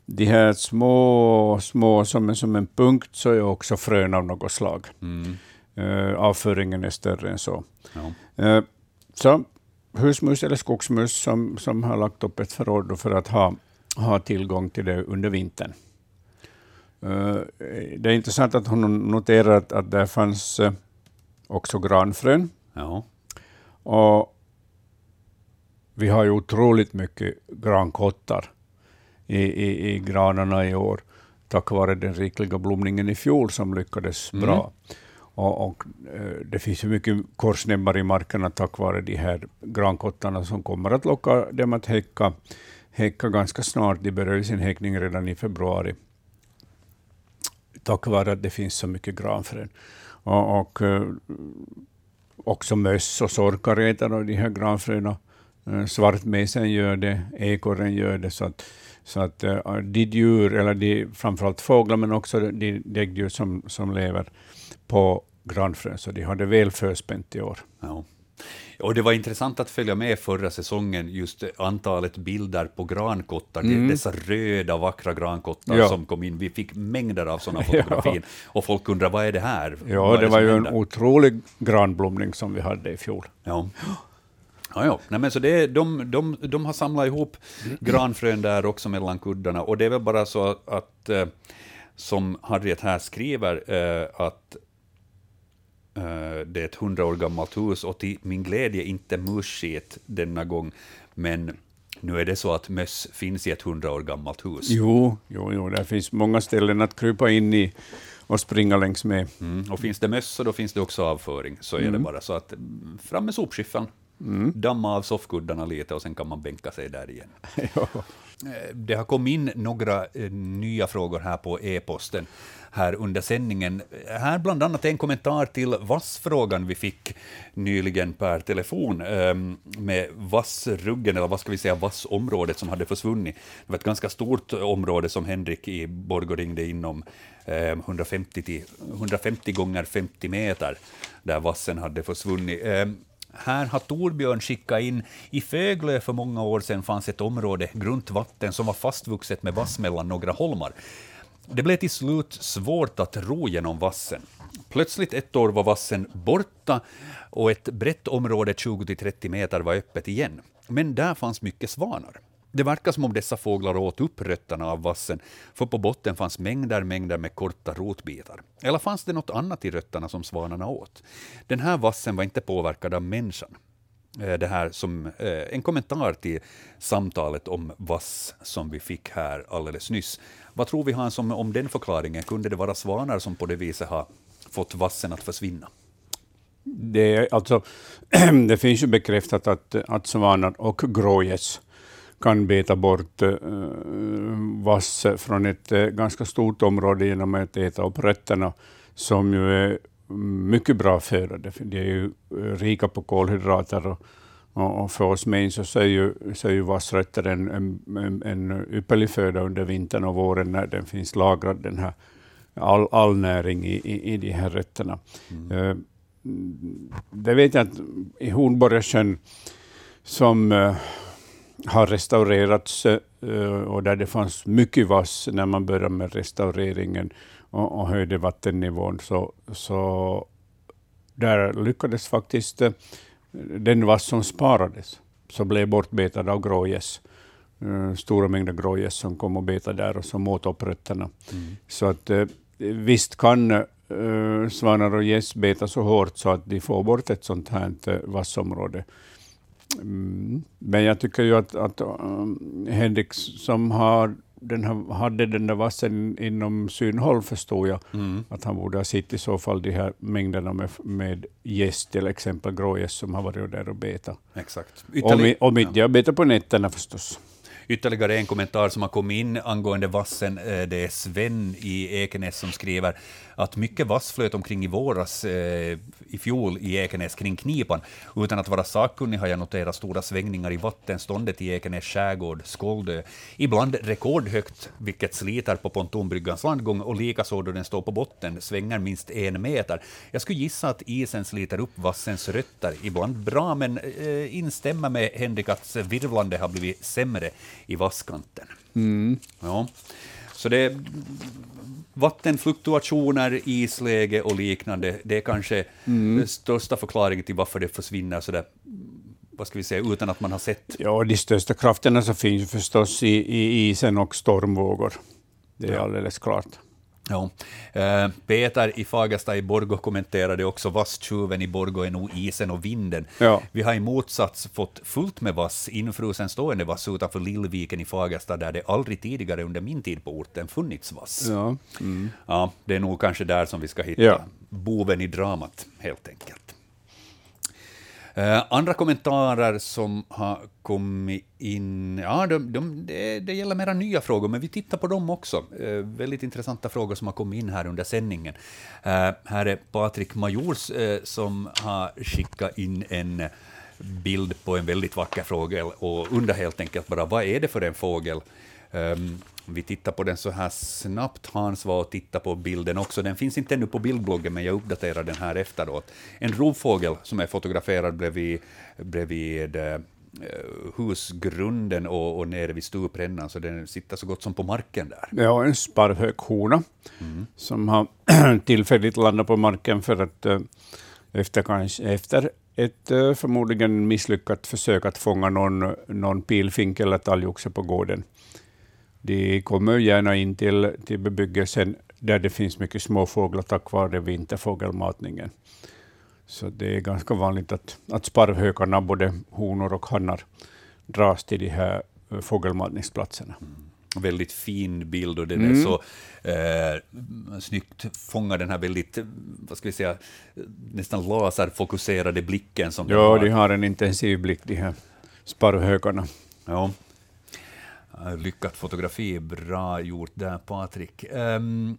de här små, små som, en- som en punkt så är också frön av något slag. Mm. Eh, avföringen är större än så. Ja. Eh, så husmus eller skogsmus som, som har lagt upp ett förråd för att ha, ha tillgång till det under vintern. Eh, det är intressant att hon noterar att, att där fanns också granfrön. Ja. Och vi har ju otroligt mycket grankottar i, i, i granarna i år, tack vare den rikliga blomningen i fjol som lyckades Mm. bra. Och, och, eh, det finns ju mycket korsnäbbar i markerna tack vare de här grankottarna som kommer att locka dem att häcka, häcka ganska snart. De börjar ju sin häckning redan i februari tack vare att det finns så mycket granfrön. Och, och eh, också möss och sorkar äter de här granfröna. Eh, Svartmesen gör det, ekorren gör det. Så att, så att eh, de djur, eller de, framförallt fåglar, men också de däggdjur som, som lever på granfrön, så de har det väl förspänt i år. Ja. Och det var intressant att följa med förra säsongen, just antalet bilder på grankottar, Mm. dessa röda vackra grankottar Ja. som kom in. Vi fick mängder av sådana fotografier, och folk undrar vad är det här? Ja, är det var ju en otrolig granblomning som vi hade i fjol. Ja. Ja, ja. Nej, men så det, de, de, de har samlat ihop granfrön där också mellan kuddarna, och det är väl bara så att, eh, som Harriet här skriver, eh, att eh, det är ett hundra år gammalt hus, och till min glädje inte musskit denna gång, men nu är det så att möss finns i ett hundra år gammalt hus. Jo, jo, jo, det finns många ställen att krypa in i och springa längs med. Mm. Och finns det möss så då finns det också avföring, så är det bara så att mm, fram med sopskyffeln, damma av soffkuddarna lite och sen kan man bänka sig där igen. Ja. Eh, Det har kommit in några eh, nya frågor här på e-posten här under sändningen. Här bland annat en kommentar till vassfrågan vi fick nyligen per telefon eh, med vassruggen, eller vad ska vi säga, vassområdet som hade försvunnit. Det var ett ganska stort område som Henrik i Borgå ringde inom eh, 150, till, 150 gånger 50 meter, där vassen hade försvunnit. Eh, här har Torbjörn skickat in, i Föglö för många år sedan fanns ett område, grunt vatten, som var fastvuxet med vass mellan några holmar. Det blev till slut svårt att ro genom vassen. Plötsligt ett år var vassen borta och ett brett område 20-30 meter var öppet igen. Men där fanns mycket svanar. Det verkar som om dessa fåglar åt upp rötterna av vassen, för på botten fanns mängder, mängder med korta rotbitar. Eller fanns det något annat i rötterna som svanarna åt? Den här vassen var inte påverkad av människan. Eh, det här som eh, en kommentar till samtalet om vass som vi fick här alldeles nyss. Vad tror vi Hans om, om den förklaringen? Kunde det vara svanar som på det viset har fått vassen att försvinna? Det, är alltså, det finns ju bekräftat att, att svanar och grågäss kan beta bort eh, vass från ett eh, ganska stort område genom att äta upp rötterna, som ju är mycket bra föda. Det- De är ju eh, rika på kolhydrater och, och, för oss människor så är ju, så är ju vassrötter en, en, en, ypperlig föda under vintern och våren när den finns lagrad, den här all, all näring i, i, i de här rötterna. Eh, det vet jag att i Hornborgasjön som har restaurerats eh, och där det fanns mycket vass när man började med restaureringen och, och höjde vattennivån, så, så där lyckades faktiskt eh, den vass som sparades, så blev bortbetad av grågäss. Eh, Stora mängder grågäss som kom och betade där och som åt upp rötterna. Så att eh, visst kan eh, svanar och gäss beta så hårt så att de får bort ett sånt här eh, vassområde. Mm. Men jag tycker ju att, att um, Henrik som har den här, hade den där vassen inom synhåll förstod jag, att han borde ha sett i så fall de här mängderna med, med gäss, till exempel grågäss som har varit där och beta. Exakt. Om, i- om inte jag betar på nätterna förstås. Ytterligare en kommentar som har kommit in angående vassen. eh, Det är Sven i Ekenäs som skriver att mycket vass flöt omkring i våras eh, i fjol i Ekenäs kring Knipan. Utan att vara sakkunnig har jag noterat stora svängningar i vattenståndet i Ekenäs skärgård, Skåldö. Ibland rekordhögt, vilket sliter på pontonbryggans landgång och likaså då den står på botten svänger minst en meter. Jag skulle gissa att isen sliter upp vassens rötter. Ibland bra, men eh, instämmer med Henrik att virvlande har blivit sämre i vasskanten. Ja. Så det vattenfluktuationer, isläge och liknande, det är kanske den största förklaringen till varför det försvinner sådär, vad ska vi säga, utan att man har sett. Ja, de största krafterna så finns förstås i, i isen och stormvågor. Det är alldeles klart. Ja. Eh, Peter i Fagersta i Borgå kommenterade också vasstjuven i Borgå är nog isen och vinden. Ja. Vi har i motsats fått fullt med vass, infrusen stående vass utanför Lillviken i Fagersta, där det aldrig tidigare under min tid på orten funnits vass. Ja. Ja, det är nog kanske där som vi ska hitta Ja. boven i dramat, helt enkelt. Eh, andra kommentarer som har kommit in, ja, de, de, det, det gäller mera nya frågor, men vi tittar på dem också. Eh, väldigt intressanta frågor som har kommit in här under sändningen. Eh, här är Patrik Majors eh, som har skickat in en bild på en väldigt vacker fågel och undrar helt enkelt bara vad är det för en fågel? Ehm, vi tittar på den så här snabbt. Hans var och titta på bilden också. Den finns inte ännu på bildbloggen, men jag uppdaterar den här efteråt. En rovfågel som är fotograferad bredvid, bredvid eh, husgrunden och, och nere vid stuprännan, så den sitter så gott som på marken där. Ja, en sparvhökhona som har tillfälligt landat på marken för att eh, efter, kanske, efter ett eh, förmodligen misslyckat försök att fånga någon, någon pilfink eller talgoxe på gården. De kommer gärna in till, till bebyggelsen där det finns mycket småfåglar tack vare vinterfågelmatningen. Så det är ganska vanligt att, att sparvhökarna, både honor och hannar, dras till de här eh, fågelmatningsplatserna. Väldigt fin bild och den Mm. är så eh, snyggt fångar den här väldigt, eh, vad ska vi säga, nästan laserfokuserade blicken som Ja, har. de har en intensiv blick, de här sparvhökarna. Ja. Eh, lyckat fotografi, bra gjort där Patrik. Um,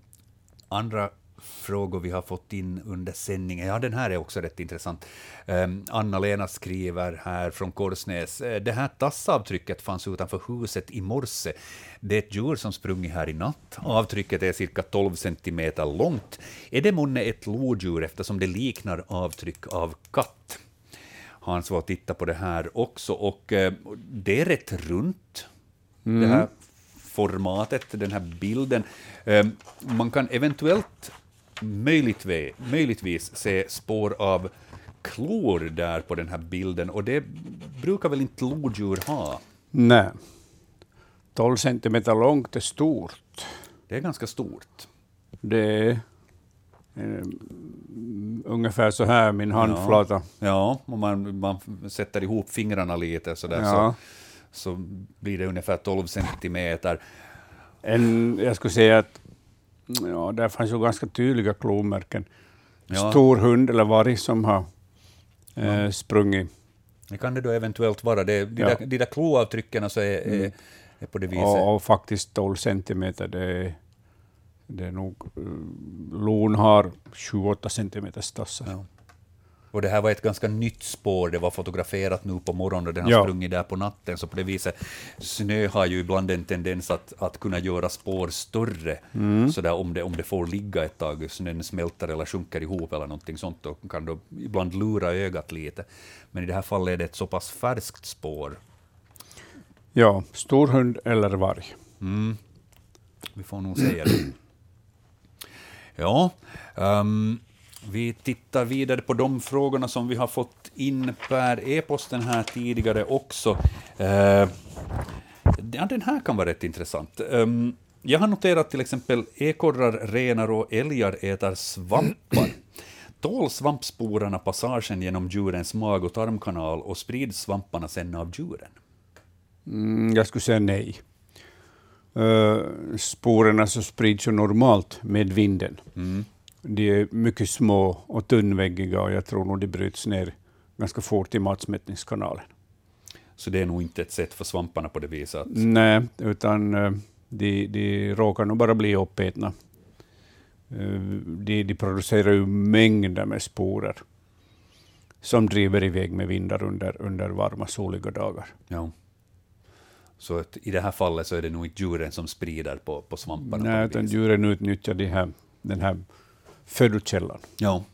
andra frågor vi har fått in under sändningen, ja den här är också rätt intressant. Um, Anna-Lena skriver här från Korsnäs, eh, det här tassavtrycket fanns utanför huset i morse. Det är ett djur som sprungit här i natt. Avtrycket är cirka 12 centimeter långt. Är det månne ett lodjur eftersom det liknar avtryck av katt? Hans var att titta på det här också, och eh, det är rätt runt, det här formatet, den här bilden. Eh, man kan eventuellt, möjligtvis, möjligtvis se spår av klor där på den här bilden, och det brukar väl inte lodjur ha? Nej. 12 centimeter långt är stort. Det är ganska stort. Det är eh, ungefär så här, min handflata. Ja, om man, man sätter ihop fingrarna lite så där, Ja. så, så blir det ungefär 12 centimeter. En, jag skulle säga att ja, där fanns ju ganska tydliga klomärken. Ja. Stor hund eller varg som har eh, sprungit. Det kan det då eventuellt vara. Det, de, Ja. där, de där kloavtrycken så är, är, är på det viset. Och, och faktiskt 12 centimeter, det är, det är nog... eh, Lon har 7-8 centimeters tassar. Ja. Och det här var ett ganska nytt spår, det var fotograferat nu på morgonen och den har Ja. sprungit där på natten, så på det viset, snö har ju ibland en tendens att, att kunna göra spår större, Mm. så där om, det, om det får ligga ett tag, snön smälter eller sjunker ihop eller någonting sånt, då kan det ibland lura ögat lite. Men i det här fallet är det ett så pass färskt spår. Ja, stor hund eller varg. Mm. Vi får nog säga det. Ja, ehm, vi tittar vidare på de frågorna som vi har fått in per e-posten här tidigare också. Eh, ja, den här kan vara rätt intressant. Ehm, jag har noterat till exempel ekorrar, renar och älgar äter svampar. Tål svampsporerna passagen genom djurens mag och tarmkanal och sprids svamparna sen av djuren? Mm, jag skulle säga nej. Uh, sporerna så sprids ju normalt med vinden. Mm. De är mycket små och tunnväggiga och jag tror nog de bryts ner ganska fort i matsmältningskanalen. Så det är nog inte ett sätt för svamparna på det viset att Nej, utan eh, de, de råkar nog bara bli uppätna. Eh, de, de producerar ju mängder med sporer som driver iväg med vindar under, under varma soliga dagar. Ja. Så att i det här fallet så är det nog inte djuren som sprider på, på svamparna. Nej, utan djuren utnyttjar de här, den här födokällan. Ja.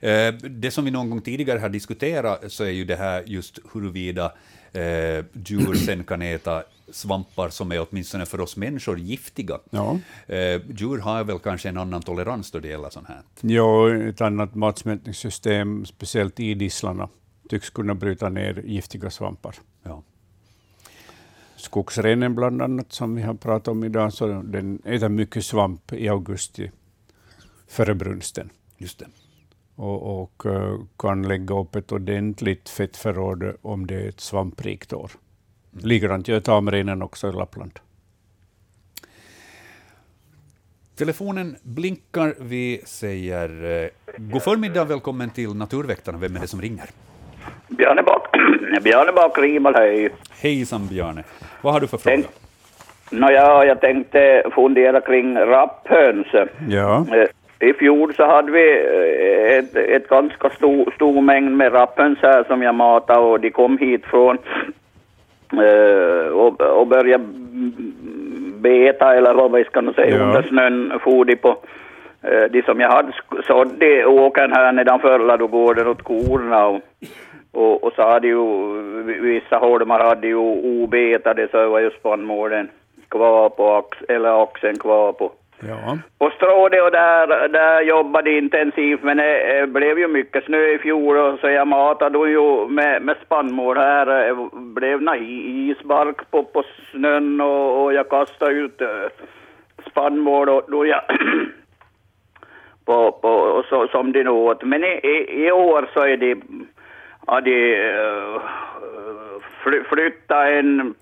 Eh, Det som vi någon gång tidigare har diskuterat så är ju det här just huruvida eh, djur sen kan äta svampar som är åtminstone för oss människor giftiga. Ja. Eh, djur har väl kanske en annan tolerans då det gäller sånt här. Jo, ett annat matsmältningssystem, speciellt idisslarna, tycks kunna bryta ner giftiga svampar. Ja. Skogsrenen bland annat, som vi har pratat om idag, så den äter mycket svamp i augusti före brunsten. Just det. och, och eh, kan lägga upp ett ordentligt fettförråd om det är ett svamprikt år. Likadant gör tamrenen också i Lappland. Telefonen blinkar. Vi säger eh, god förmiddag, välkommen till Naturväktarna. Vem är det som ringer? Bjarne Bak, Bjarne Bak Rimal, hej. Hejsan Bjarne. Vad har du för fråga? Tänk- Nåja, jag tänkte fundera kring rapphöns. Ja, Eh, I fjol så hade vi eh, ett, ett ganska stor, stor mängd med rapphöns här som jag matade och de kom hit från eh, och, och började beta eller vad vi ska säga Ja. under snön for de på eh, de som jag hade sådd i åkern här nedanför ladugården åt korna och, och, och så hade ju vissa holmar hade ju obetade så var ju spannmålen kvar på ax, eller axeln kvar på ja. på Stråde och där, där jobbade intensivt men det blev ju mycket snö i fjol och så jag matade ju med, med spannmål här. Det blev isbark på, på snön och, och jag kastade ut eh, spannmål och då jag på, på, och så, som de åt. Men i, i, i år så är det har de uh, fly, flyttat en,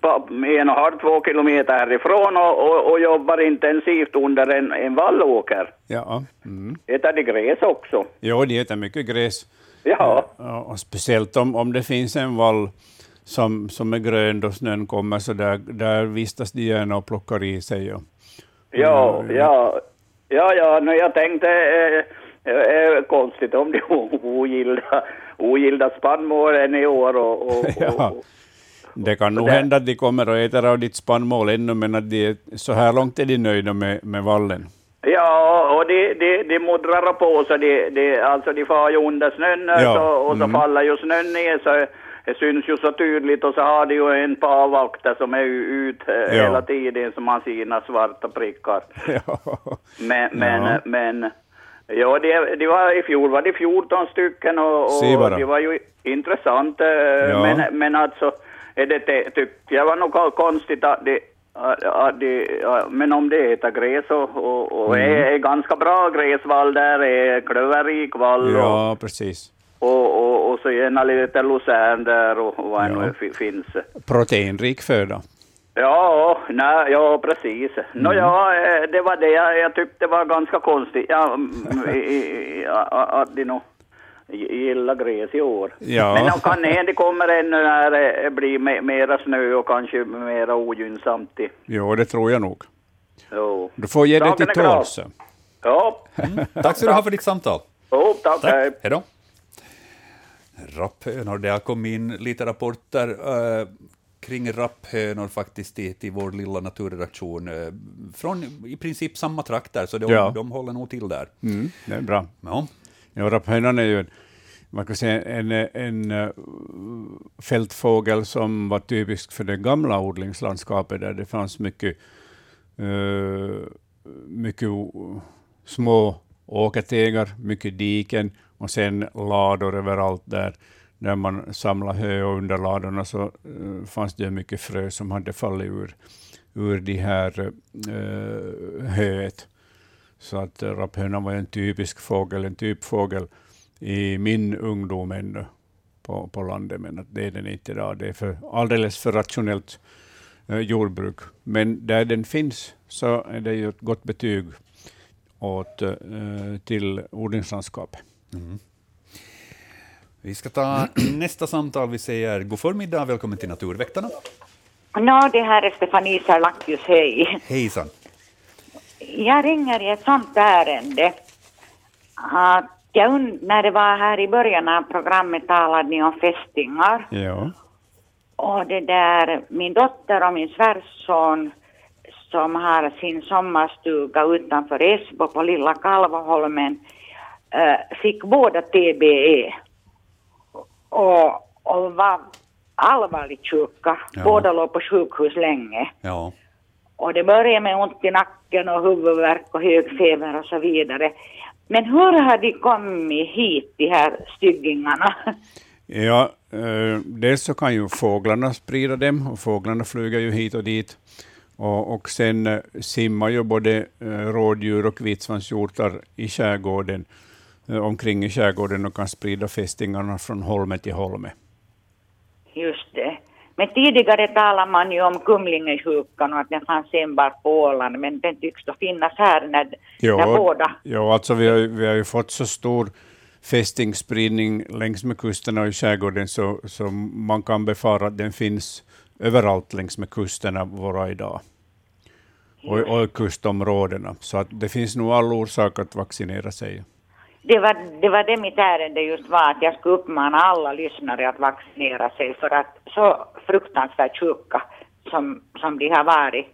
en och halv, två kilometer härifrån och, och, och jobbar intensivt under en, en vallåker. ja. Mm. Äter de gräs också? Jo, de äter mycket gräs. Ja. Ja, och speciellt om, om det finns en vall som, som är grön då snön kommer, så där, där vistas de gärna och plockar i sig. Och, Ja, ja, ja, ja, nu jag tänkte, eh, eh, konstigt om de ogillar, ogillar spannmålen i år och, och, Ja. och Det kan nog det- hända att de kommer och äter av ditt spannmål ännu, men att de är, så här långt är de nöjda med, med vallen. Ja, och de, de, de muddrar på så de, de, alltså de far ju under snön Ja, så, och så mm. faller ju snön ner så det syns ju så tydligt och så har de ju en par vakter som är ju ut eh, Ja. hela tiden som har sina svarta prickar. Ja. Men, men, Ja. men ja, det, det var, i fjol var det 14 stycken och, och det var ju intressant. eh, Ja. Men, men alltså, det, tyckte jag var nog ko- konstigt att det, att det, men om det heter gräs och, och, och Mm. är, är ganska bra gräsvall där, är klöverrik vall och, ja, precis. och, och, och så gärna lite lucern där och, och vad Ja. nu fi- finns. Proteinrik föda. Ja, nej, ja precis. Nå Mm. ja, eh, det var det jag, jag tyckte var ganska konstigt. Ja, mm, att de nog gillar gräs i år. Ja. Men nog kan det, det kommer ännu när det blir me- mera snö och kanske mera ogynnsamt. i- Jo, det tror jag nog. Jo. Du får ge dig till tåls. Ja, Tack så du ha för ditt samtal. jo, tack. hej. Tack. Hej då. Rapphönor, det har kommit in lite rapporter eh, kring rapphönor faktiskt till, till vår lilla naturredaktion. eh, från i princip samma trakter, så de, Ja. de håller nog till där. Mm, det är bra. Ja. Ja, rapphönan är ju en, man kan säga en, en eh, fältfågel som var typisk för det gamla odlingslandskapet där det fanns mycket, eh, mycket små åkertegar, mycket diken och sen lador överallt där, när man samlade hö och under ladorna så eh, fanns det mycket frö som hade fallit ur, ur det här uh, höet. Så att eh, rapphönan var en typisk fågel, en typfågel i min ungdom ännu på, på landet, men att det är den inte idag. Det är för, alldeles för rationellt eh, jordbruk. Men där den finns så är det ju ett gott betyg åt, eh, till odlingslandskapet. Mm. Vi ska ta nästa samtal. Vi säger god förmiddag, välkommen till Naturväktarna. Nå, det här är Stefanie Sarlakius, hej. Hejsan. Jag ringer i ett sånt ärende. Att jag und- när det var här i början av programmet talade ni om fästingar. Ja. Och det där, min dotter och min svärson som har sin sommarstuga utanför Esbo på Lilla Kalvoholmen. eh, fick båda TBE och, och var allvarligt sjuka. Ja. Båda låg på sjukhus länge. Ja. Och det började med ont i nacken och huvudvärk och hög feber och så vidare. Men hur har de kommit hit, de här styggingarna? Ja, eh, dels så kan ju fåglarna sprida dem, och fåglarna flyger ju hit och dit. Och, och sen eh, simmar ju både eh, rådjur och vitsvanshjortar i skärgården, omkring i skärgården och kan sprida fästingarna från holme till holme. Just det. Men tidigare talade man ju om kumlingesjukan och att den fanns enbart på Åland, men den tycks då finnas här när, när båda... ja, alltså vi har, vi har ju fått så stor fästingspridning längs med kusterna och i skärgården, så, så man kan befara att den finns överallt längs med kusterna våra idag. Och, och kustområdena. Så att det finns nog all orsak att vaccinera sig. Det var, det var det mitt ärende just var, att jag skulle uppmana alla lyssnare att vaccinera sig för att så fruktansvärt sjuka som, som de har varit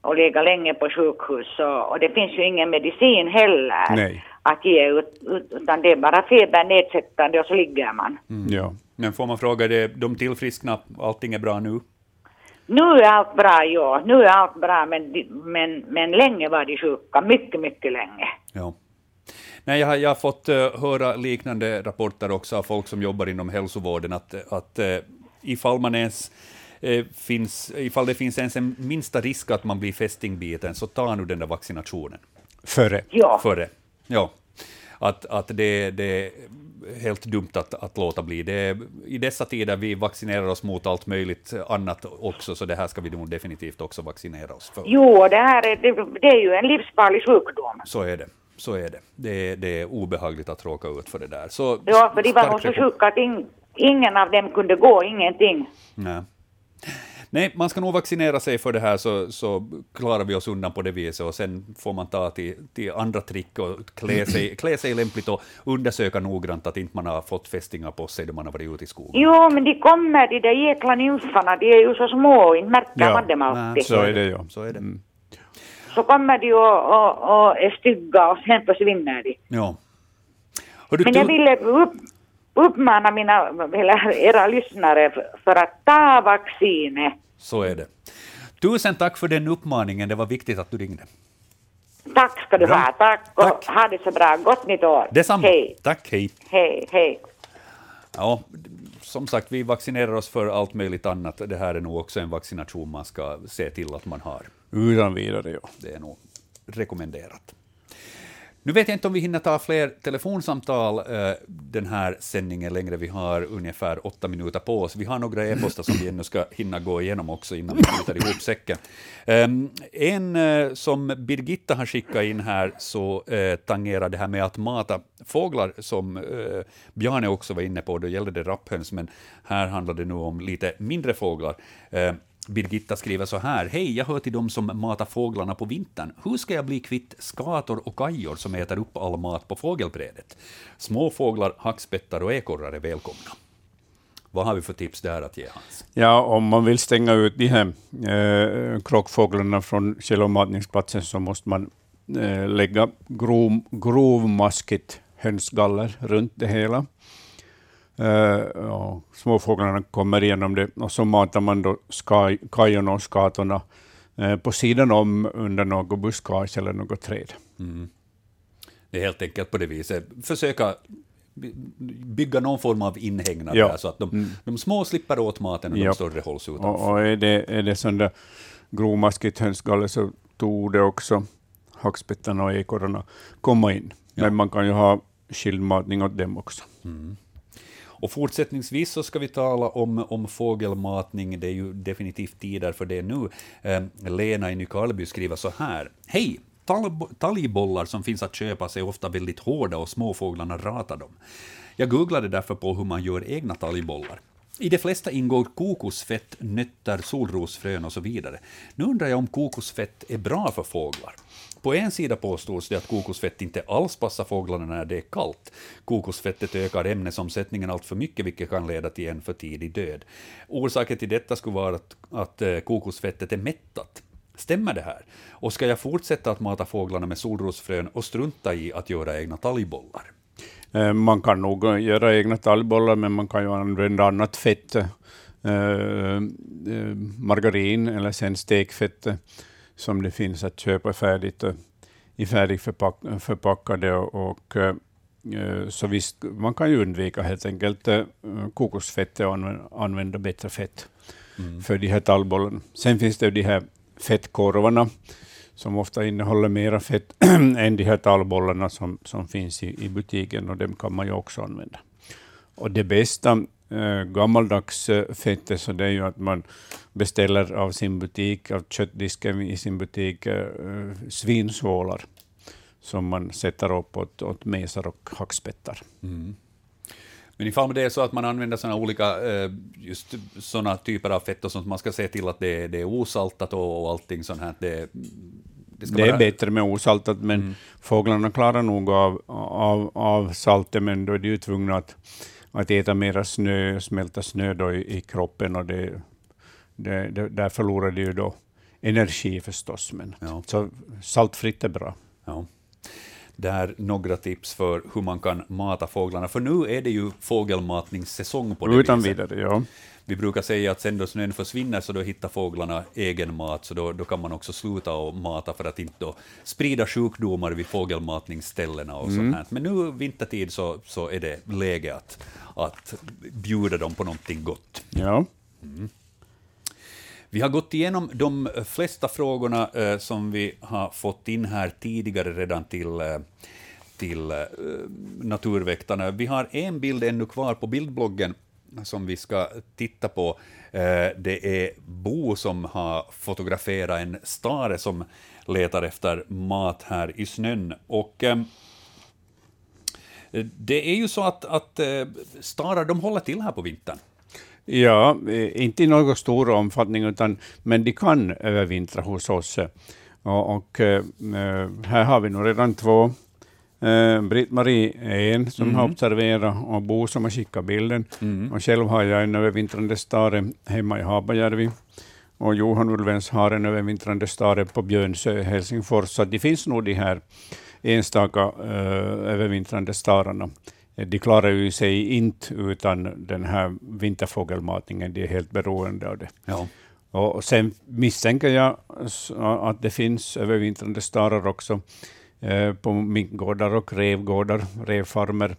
och legat länge på sjukhus och, och det finns ju ingen medicin heller Nej. att ge ut, ut, utan det är bara feber nedsättande och så ligger man. Ja. Men får man fråga, det, de tillfriskna, allting är bra nu? Nu är allt bra, ja. Nu är allt bra, men, men, men länge var de sjuka. Mycket, mycket länge. Ja. Nej, jag, har, jag har fått eh, höra liknande rapporter också av folk som jobbar inom hälsovården, att, att uh, ifall, man ens, eh, finns, ifall det finns ens en minsta risk att man blir fästingbiten, så ta nu den där vaccinationen. Före. Ja. Före. Ja. Att, att det, det är helt dumt att, att låta bli. Det är, I dessa tider vi vaccinerar oss mot allt möjligt annat också, så det här ska vi nog definitivt också vaccinera oss för. Jo, det här är, det, det är ju en livsfarlig sjukdom. Så är det. Så är det. Det är, det är obehagligt att råka ut för det där. Så Ja, för de var så sjuka att ing, ingen av dem kunde gå, ingenting. Nej. Nej, man ska nog vaccinera sig för det här så, så klarar vi oss undan på det viset och sen får man ta till, till andra trick och klä sig, klä sig lämpligt och undersöka noggrant att inte man har fått fästingar på sig då man har varit ute i skogen. Jo, men de kommer, de där jäkla nymfarna, de är ju så små, inte märker Ja, man dem alltid. Så är det ju. Så är det. Så kommer de och, och, och är stygga och sen försvinner de. Ja. Hördu, Men jag ville upp, uppmana mina, eller era lyssnare för, att ta vaccinet. Så är det. Tusen tack för den uppmaningen, det var viktigt att du ringde. Tack ska du Bra. ha, tack och ha det så bra. Gott nytt år. Detsamma. Hej, Tack, hej. hej, hej. Ja, som sagt, vi vaccinerar oss för allt möjligt annat. Det här är nog också en vaccination man ska se till att man har. Utan vidare, ja. Det är nog rekommenderat. Nu vet jag inte om vi hinner ta fler telefonsamtal eh, den här sändningen längre. Vi har ungefär åtta minuter på oss. Vi har några e-postar som vi ännu ska hinna gå igenom också innan vi knyter ihop säcken. Eh, en eh, som Birgitta har skickat in här så eh, tangerar det här med att mata fåglar som eh, Bjarne också var inne på. Då gällde det rapphöns, men här handlar det nu om lite mindre fåglar. Ehm, Birgitta skriver så här. Hej, jag hör till dem som matar fåglarna på vintern. Hur ska jag bli kvitt skator och kajor som äter upp all mat på fågelbrädet? Små fåglar, hackspettar och ekorrar är välkomna. Vad har vi för tips där att ge Hans? Ja, om man vill stänga ut de här eh, krockfåglarna från källommatningsplatsen så måste man eh, lägga grov, grovmaskigt hönsgaller runt det hela. Eh, och småfåglarna kommer igenom det och så matar man då skaj, kajorna och skatorna eh, på sidan om under något buskage eller något träd. Mm. Det är helt enkelt på det viset. Försöka by- bygga någon form av inhägnad Ja. där, så att de, Mm. de små slipper åt maten och Ja. de större hålls utanför. Och, och är det, är det sån där grovmaskigt hönsgaller så tog det också hackspettarna och ekorrarna komma in. Men man kan ju ha skildmatning åt dem också. Mm. Och fortsättningsvis så ska vi tala om, om fågelmatning. Det är ju definitivt tider för det nu. Eh, Lena i Nykarleby skriver så här. Hej! Talgbollar som finns att köpa är ofta väldigt hårda och småfåglarna ratar dem. Jag googlade därför på hur man gör egna talgbollar. I de flesta ingår kokosfett, nötter, solrosfrön och så vidare. Nu undrar jag om kokosfett är bra för fåglar. På en sida påstås det att kokosfett inte alls passar fåglarna när det är kallt. Kokosfettet ökar ämnesomsättningen allt för mycket, vilket kan leda till en för tidig död. Orsaken till detta skulle vara att, att eh, kokosfettet är mättat. Stämmer det här? Och ska jag fortsätta att mata fåglarna med solrosfrön och strunta i att göra egna talgbollar? Eh, Man kan nog eh, göra egna talgbollar, men man kan ju använda annat fett. eh, margarin eller sen stekfett som det finns att köpa färdigt i färdigförpackade. Och, så visst, man kan ju undvika helt enkelt kokosfettet och använda, bättre fett för de här tallbollarna. Sen finns det ju de här fettkorvarna som ofta innehåller mera fett än de här tallbollarna som, som finns i, i butiken och dem kan man ju också använda. Och det bästa äh, gammaldags äh, fettet så det är ju att man beställer av sin butik, av köttdisken i sin butik, eh, äh, svinsvålar som man sätter upp åt, åt mesar och hackspettar. Mm. Men ifall det är så att man använder såna olika, eh, just sådana typer av fett och sånt, man ska se till att det, det är osaltat och, och allting sånt här. Det, det, Det är bättre med osaltat, men fåglarna klarar nog av, av, av saltet, men då är de ju tvungna att, att äta mera snö, smälta snö då i, i kroppen, och det, det, det, där förlorar de ju då energi förstås. Men, Ja. Så saltfritt är bra. Ja. Där några tips för hur man kan mata fåglarna, för nu är det ju fågelmatningssäsong på det Utan viset. vidare, ja. Vi brukar säga att sen då snön försvinner så då hittar fåglarna egen mat, så då, då kan man också sluta och mata för att inte sprida sjukdomar vid fågelmatningsställena och sånt här. Men nu vintertid så, så är det läge att, att bjuda dem på någonting gott. ja. Vi har gått igenom de flesta frågorna eh, som vi har fått in här tidigare redan till, eh, till eh, Naturväktarna. Vi har en bild ännu kvar på bildbloggen som vi ska titta på. Eh, det är Bo som har fotograferat en stare som letar efter mat här i snön. Och, eh, det är ju så att, att eh, starar de håller till här på vintern. Ja, eh, inte i någon stor omfattning, utan, men de kan övervintra hos oss. eh. Och, och eh, här har vi nog redan två. Eh, Britt-Marie är en som har observerat och Bo som har skickat bilden. Och själv har jag en övervintrande stare hemma i Habajärvi. Och Johan Ulvens har en övervintrande stare på Björnsö i Helsingfors. Så det finns nog de här enstaka eh, övervintrande stararna. De klarar ju sig inte utan den här vinterfågelmatningen. De är helt beroende av det. Ja. Och sen misstänker jag att det finns övervintrande starar också eh, på minkgårdar och revgårdar, revfarmer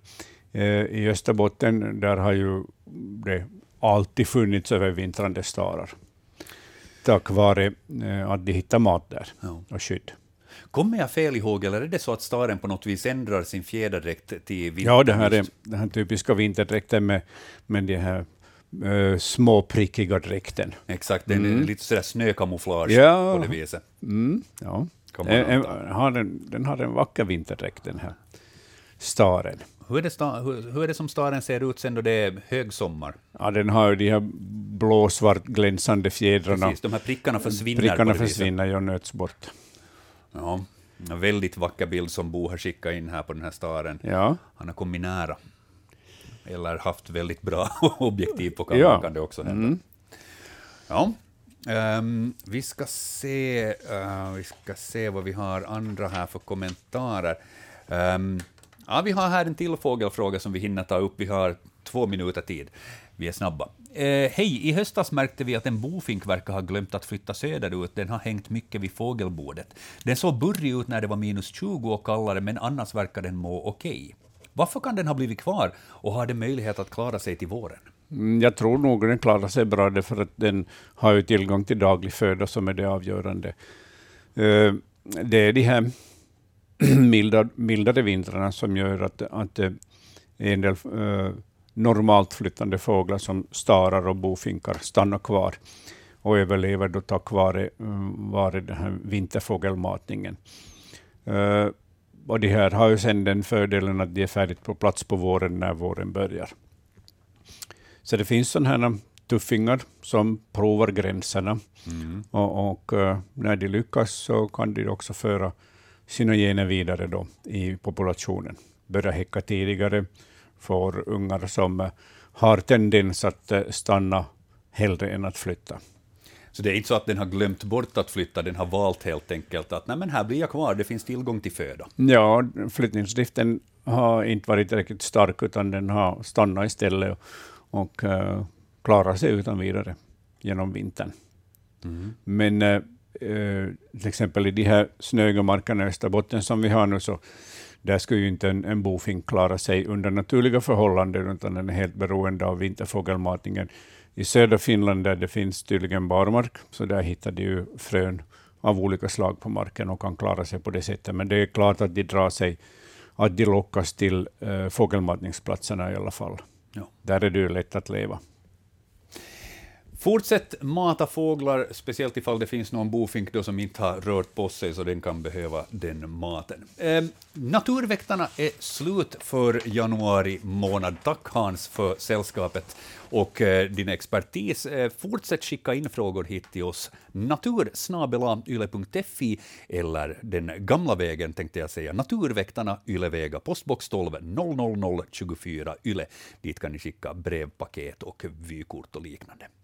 eh, i Österbotten. Där har ju det alltid funnits övervintrande starar. Tack vare eh, att de hittar mat där Ja. och skydd. Kommer jag fel ihåg, eller är det så att staren på något vis ändrar sin fjäderdräkt till vinter? Ja, det här är den här typiska vinterdräkten med, med de här eh, små prickiga dräkten. Exakt, den är lite sådär snökamouflage Ja. på det viset. Mm, ja. Eh, eh, anta. har den, den har en vacker vinterdräkt, den här staren. Hur är, det sta, hur, hur är det som staren ser ut sen då det är högsommar? Ja, den har ju de här blåsvart glänsande fjädrarna. Precis, de här prickarna försvinner Prickarna försvinner och nöts bort. Ja, en väldigt vacker bild som Bo har skickat in här på den här staren. Ja. Han har kommit nära. Eller haft väldigt bra objektiv på kameran Ja. kan det också hända. Ja. Ehm, vi, ska se, eh, vi ska se vad vi har andra här för kommentarer. Ehm, ja, vi har här en till fågelfråga som vi hinner ta upp. Vi har två minuter tid. Vi är snabba. Eh, Hej, i höstas märkte vi att en bofink verkar ha glömt att flytta söderut. Den har hängt mycket vid fågelbordet. Den såg burrig ut när det var minus 20 och kallare, men annars verkar den må okej. Varför kan den ha blivit kvar och har den möjlighet att klara sig till våren? Mm, jag tror nog den klarar sig bra, därför att den har ju tillgång till daglig föda som är det avgörande. Eh, Det är de här milda, mildare vintrarna som gör att, att eh, en del eh, normalt flyttande fåglar som starar och bofinkar stannar kvar och överlever då tack vare, mm, vare den här vinterfågelmatningen. Eh, och de här har ju sen den fördelen att de är färdigt på plats på våren när våren börjar. Så det finns sådana här tuffingar som provar gränserna. Och, och eh, när de lyckas så kan de också föra sina gener vidare då i populationen. Börja häcka tidigare, får ungar som eh, har tendens att eh, stanna hellre än att flytta. Så det är inte så att den har glömt bort att flytta, den har valt helt enkelt att nej men här blir jag kvar, det finns tillgång till föda. Ja, flyttningsdriften har inte varit tillräckligt stark, utan den har stannat istället och, och uh, klarat sig utan vidare genom vintern. Men uh, uh, till exempel i de här snöiga markerna i Österbotten som vi har nu, så där skulle ju inte en, en bofink klara sig under naturliga förhållanden, utan den är helt beroende av vinterfågelmatningen. I södra Finland, där det finns tydligen barmark, så där hittar de ju frön av olika slag på marken och kan klara sig på det sättet. Men det är klart att de drar sig, att de lockas till uh, fågelmatningsplatserna i alla fall. Ja. Där är det ju lätt att leva. Fortsätt mata fåglar, speciellt ifall det finns någon bofink då som inte har rört på sig, så den kan behöva den maten. Eh, naturväktarna är slut för januari månad. Tack Hans för sällskapet och eh, din expertis. Eh, fortsätt skicka in frågor hit till oss. natursnabelayle.fi eller den gamla vägen tänkte jag säga, Naturväktarna Ylevega, postbox 12 00024 Yle. Dit kan ni skicka brevpaket och vykort och liknande.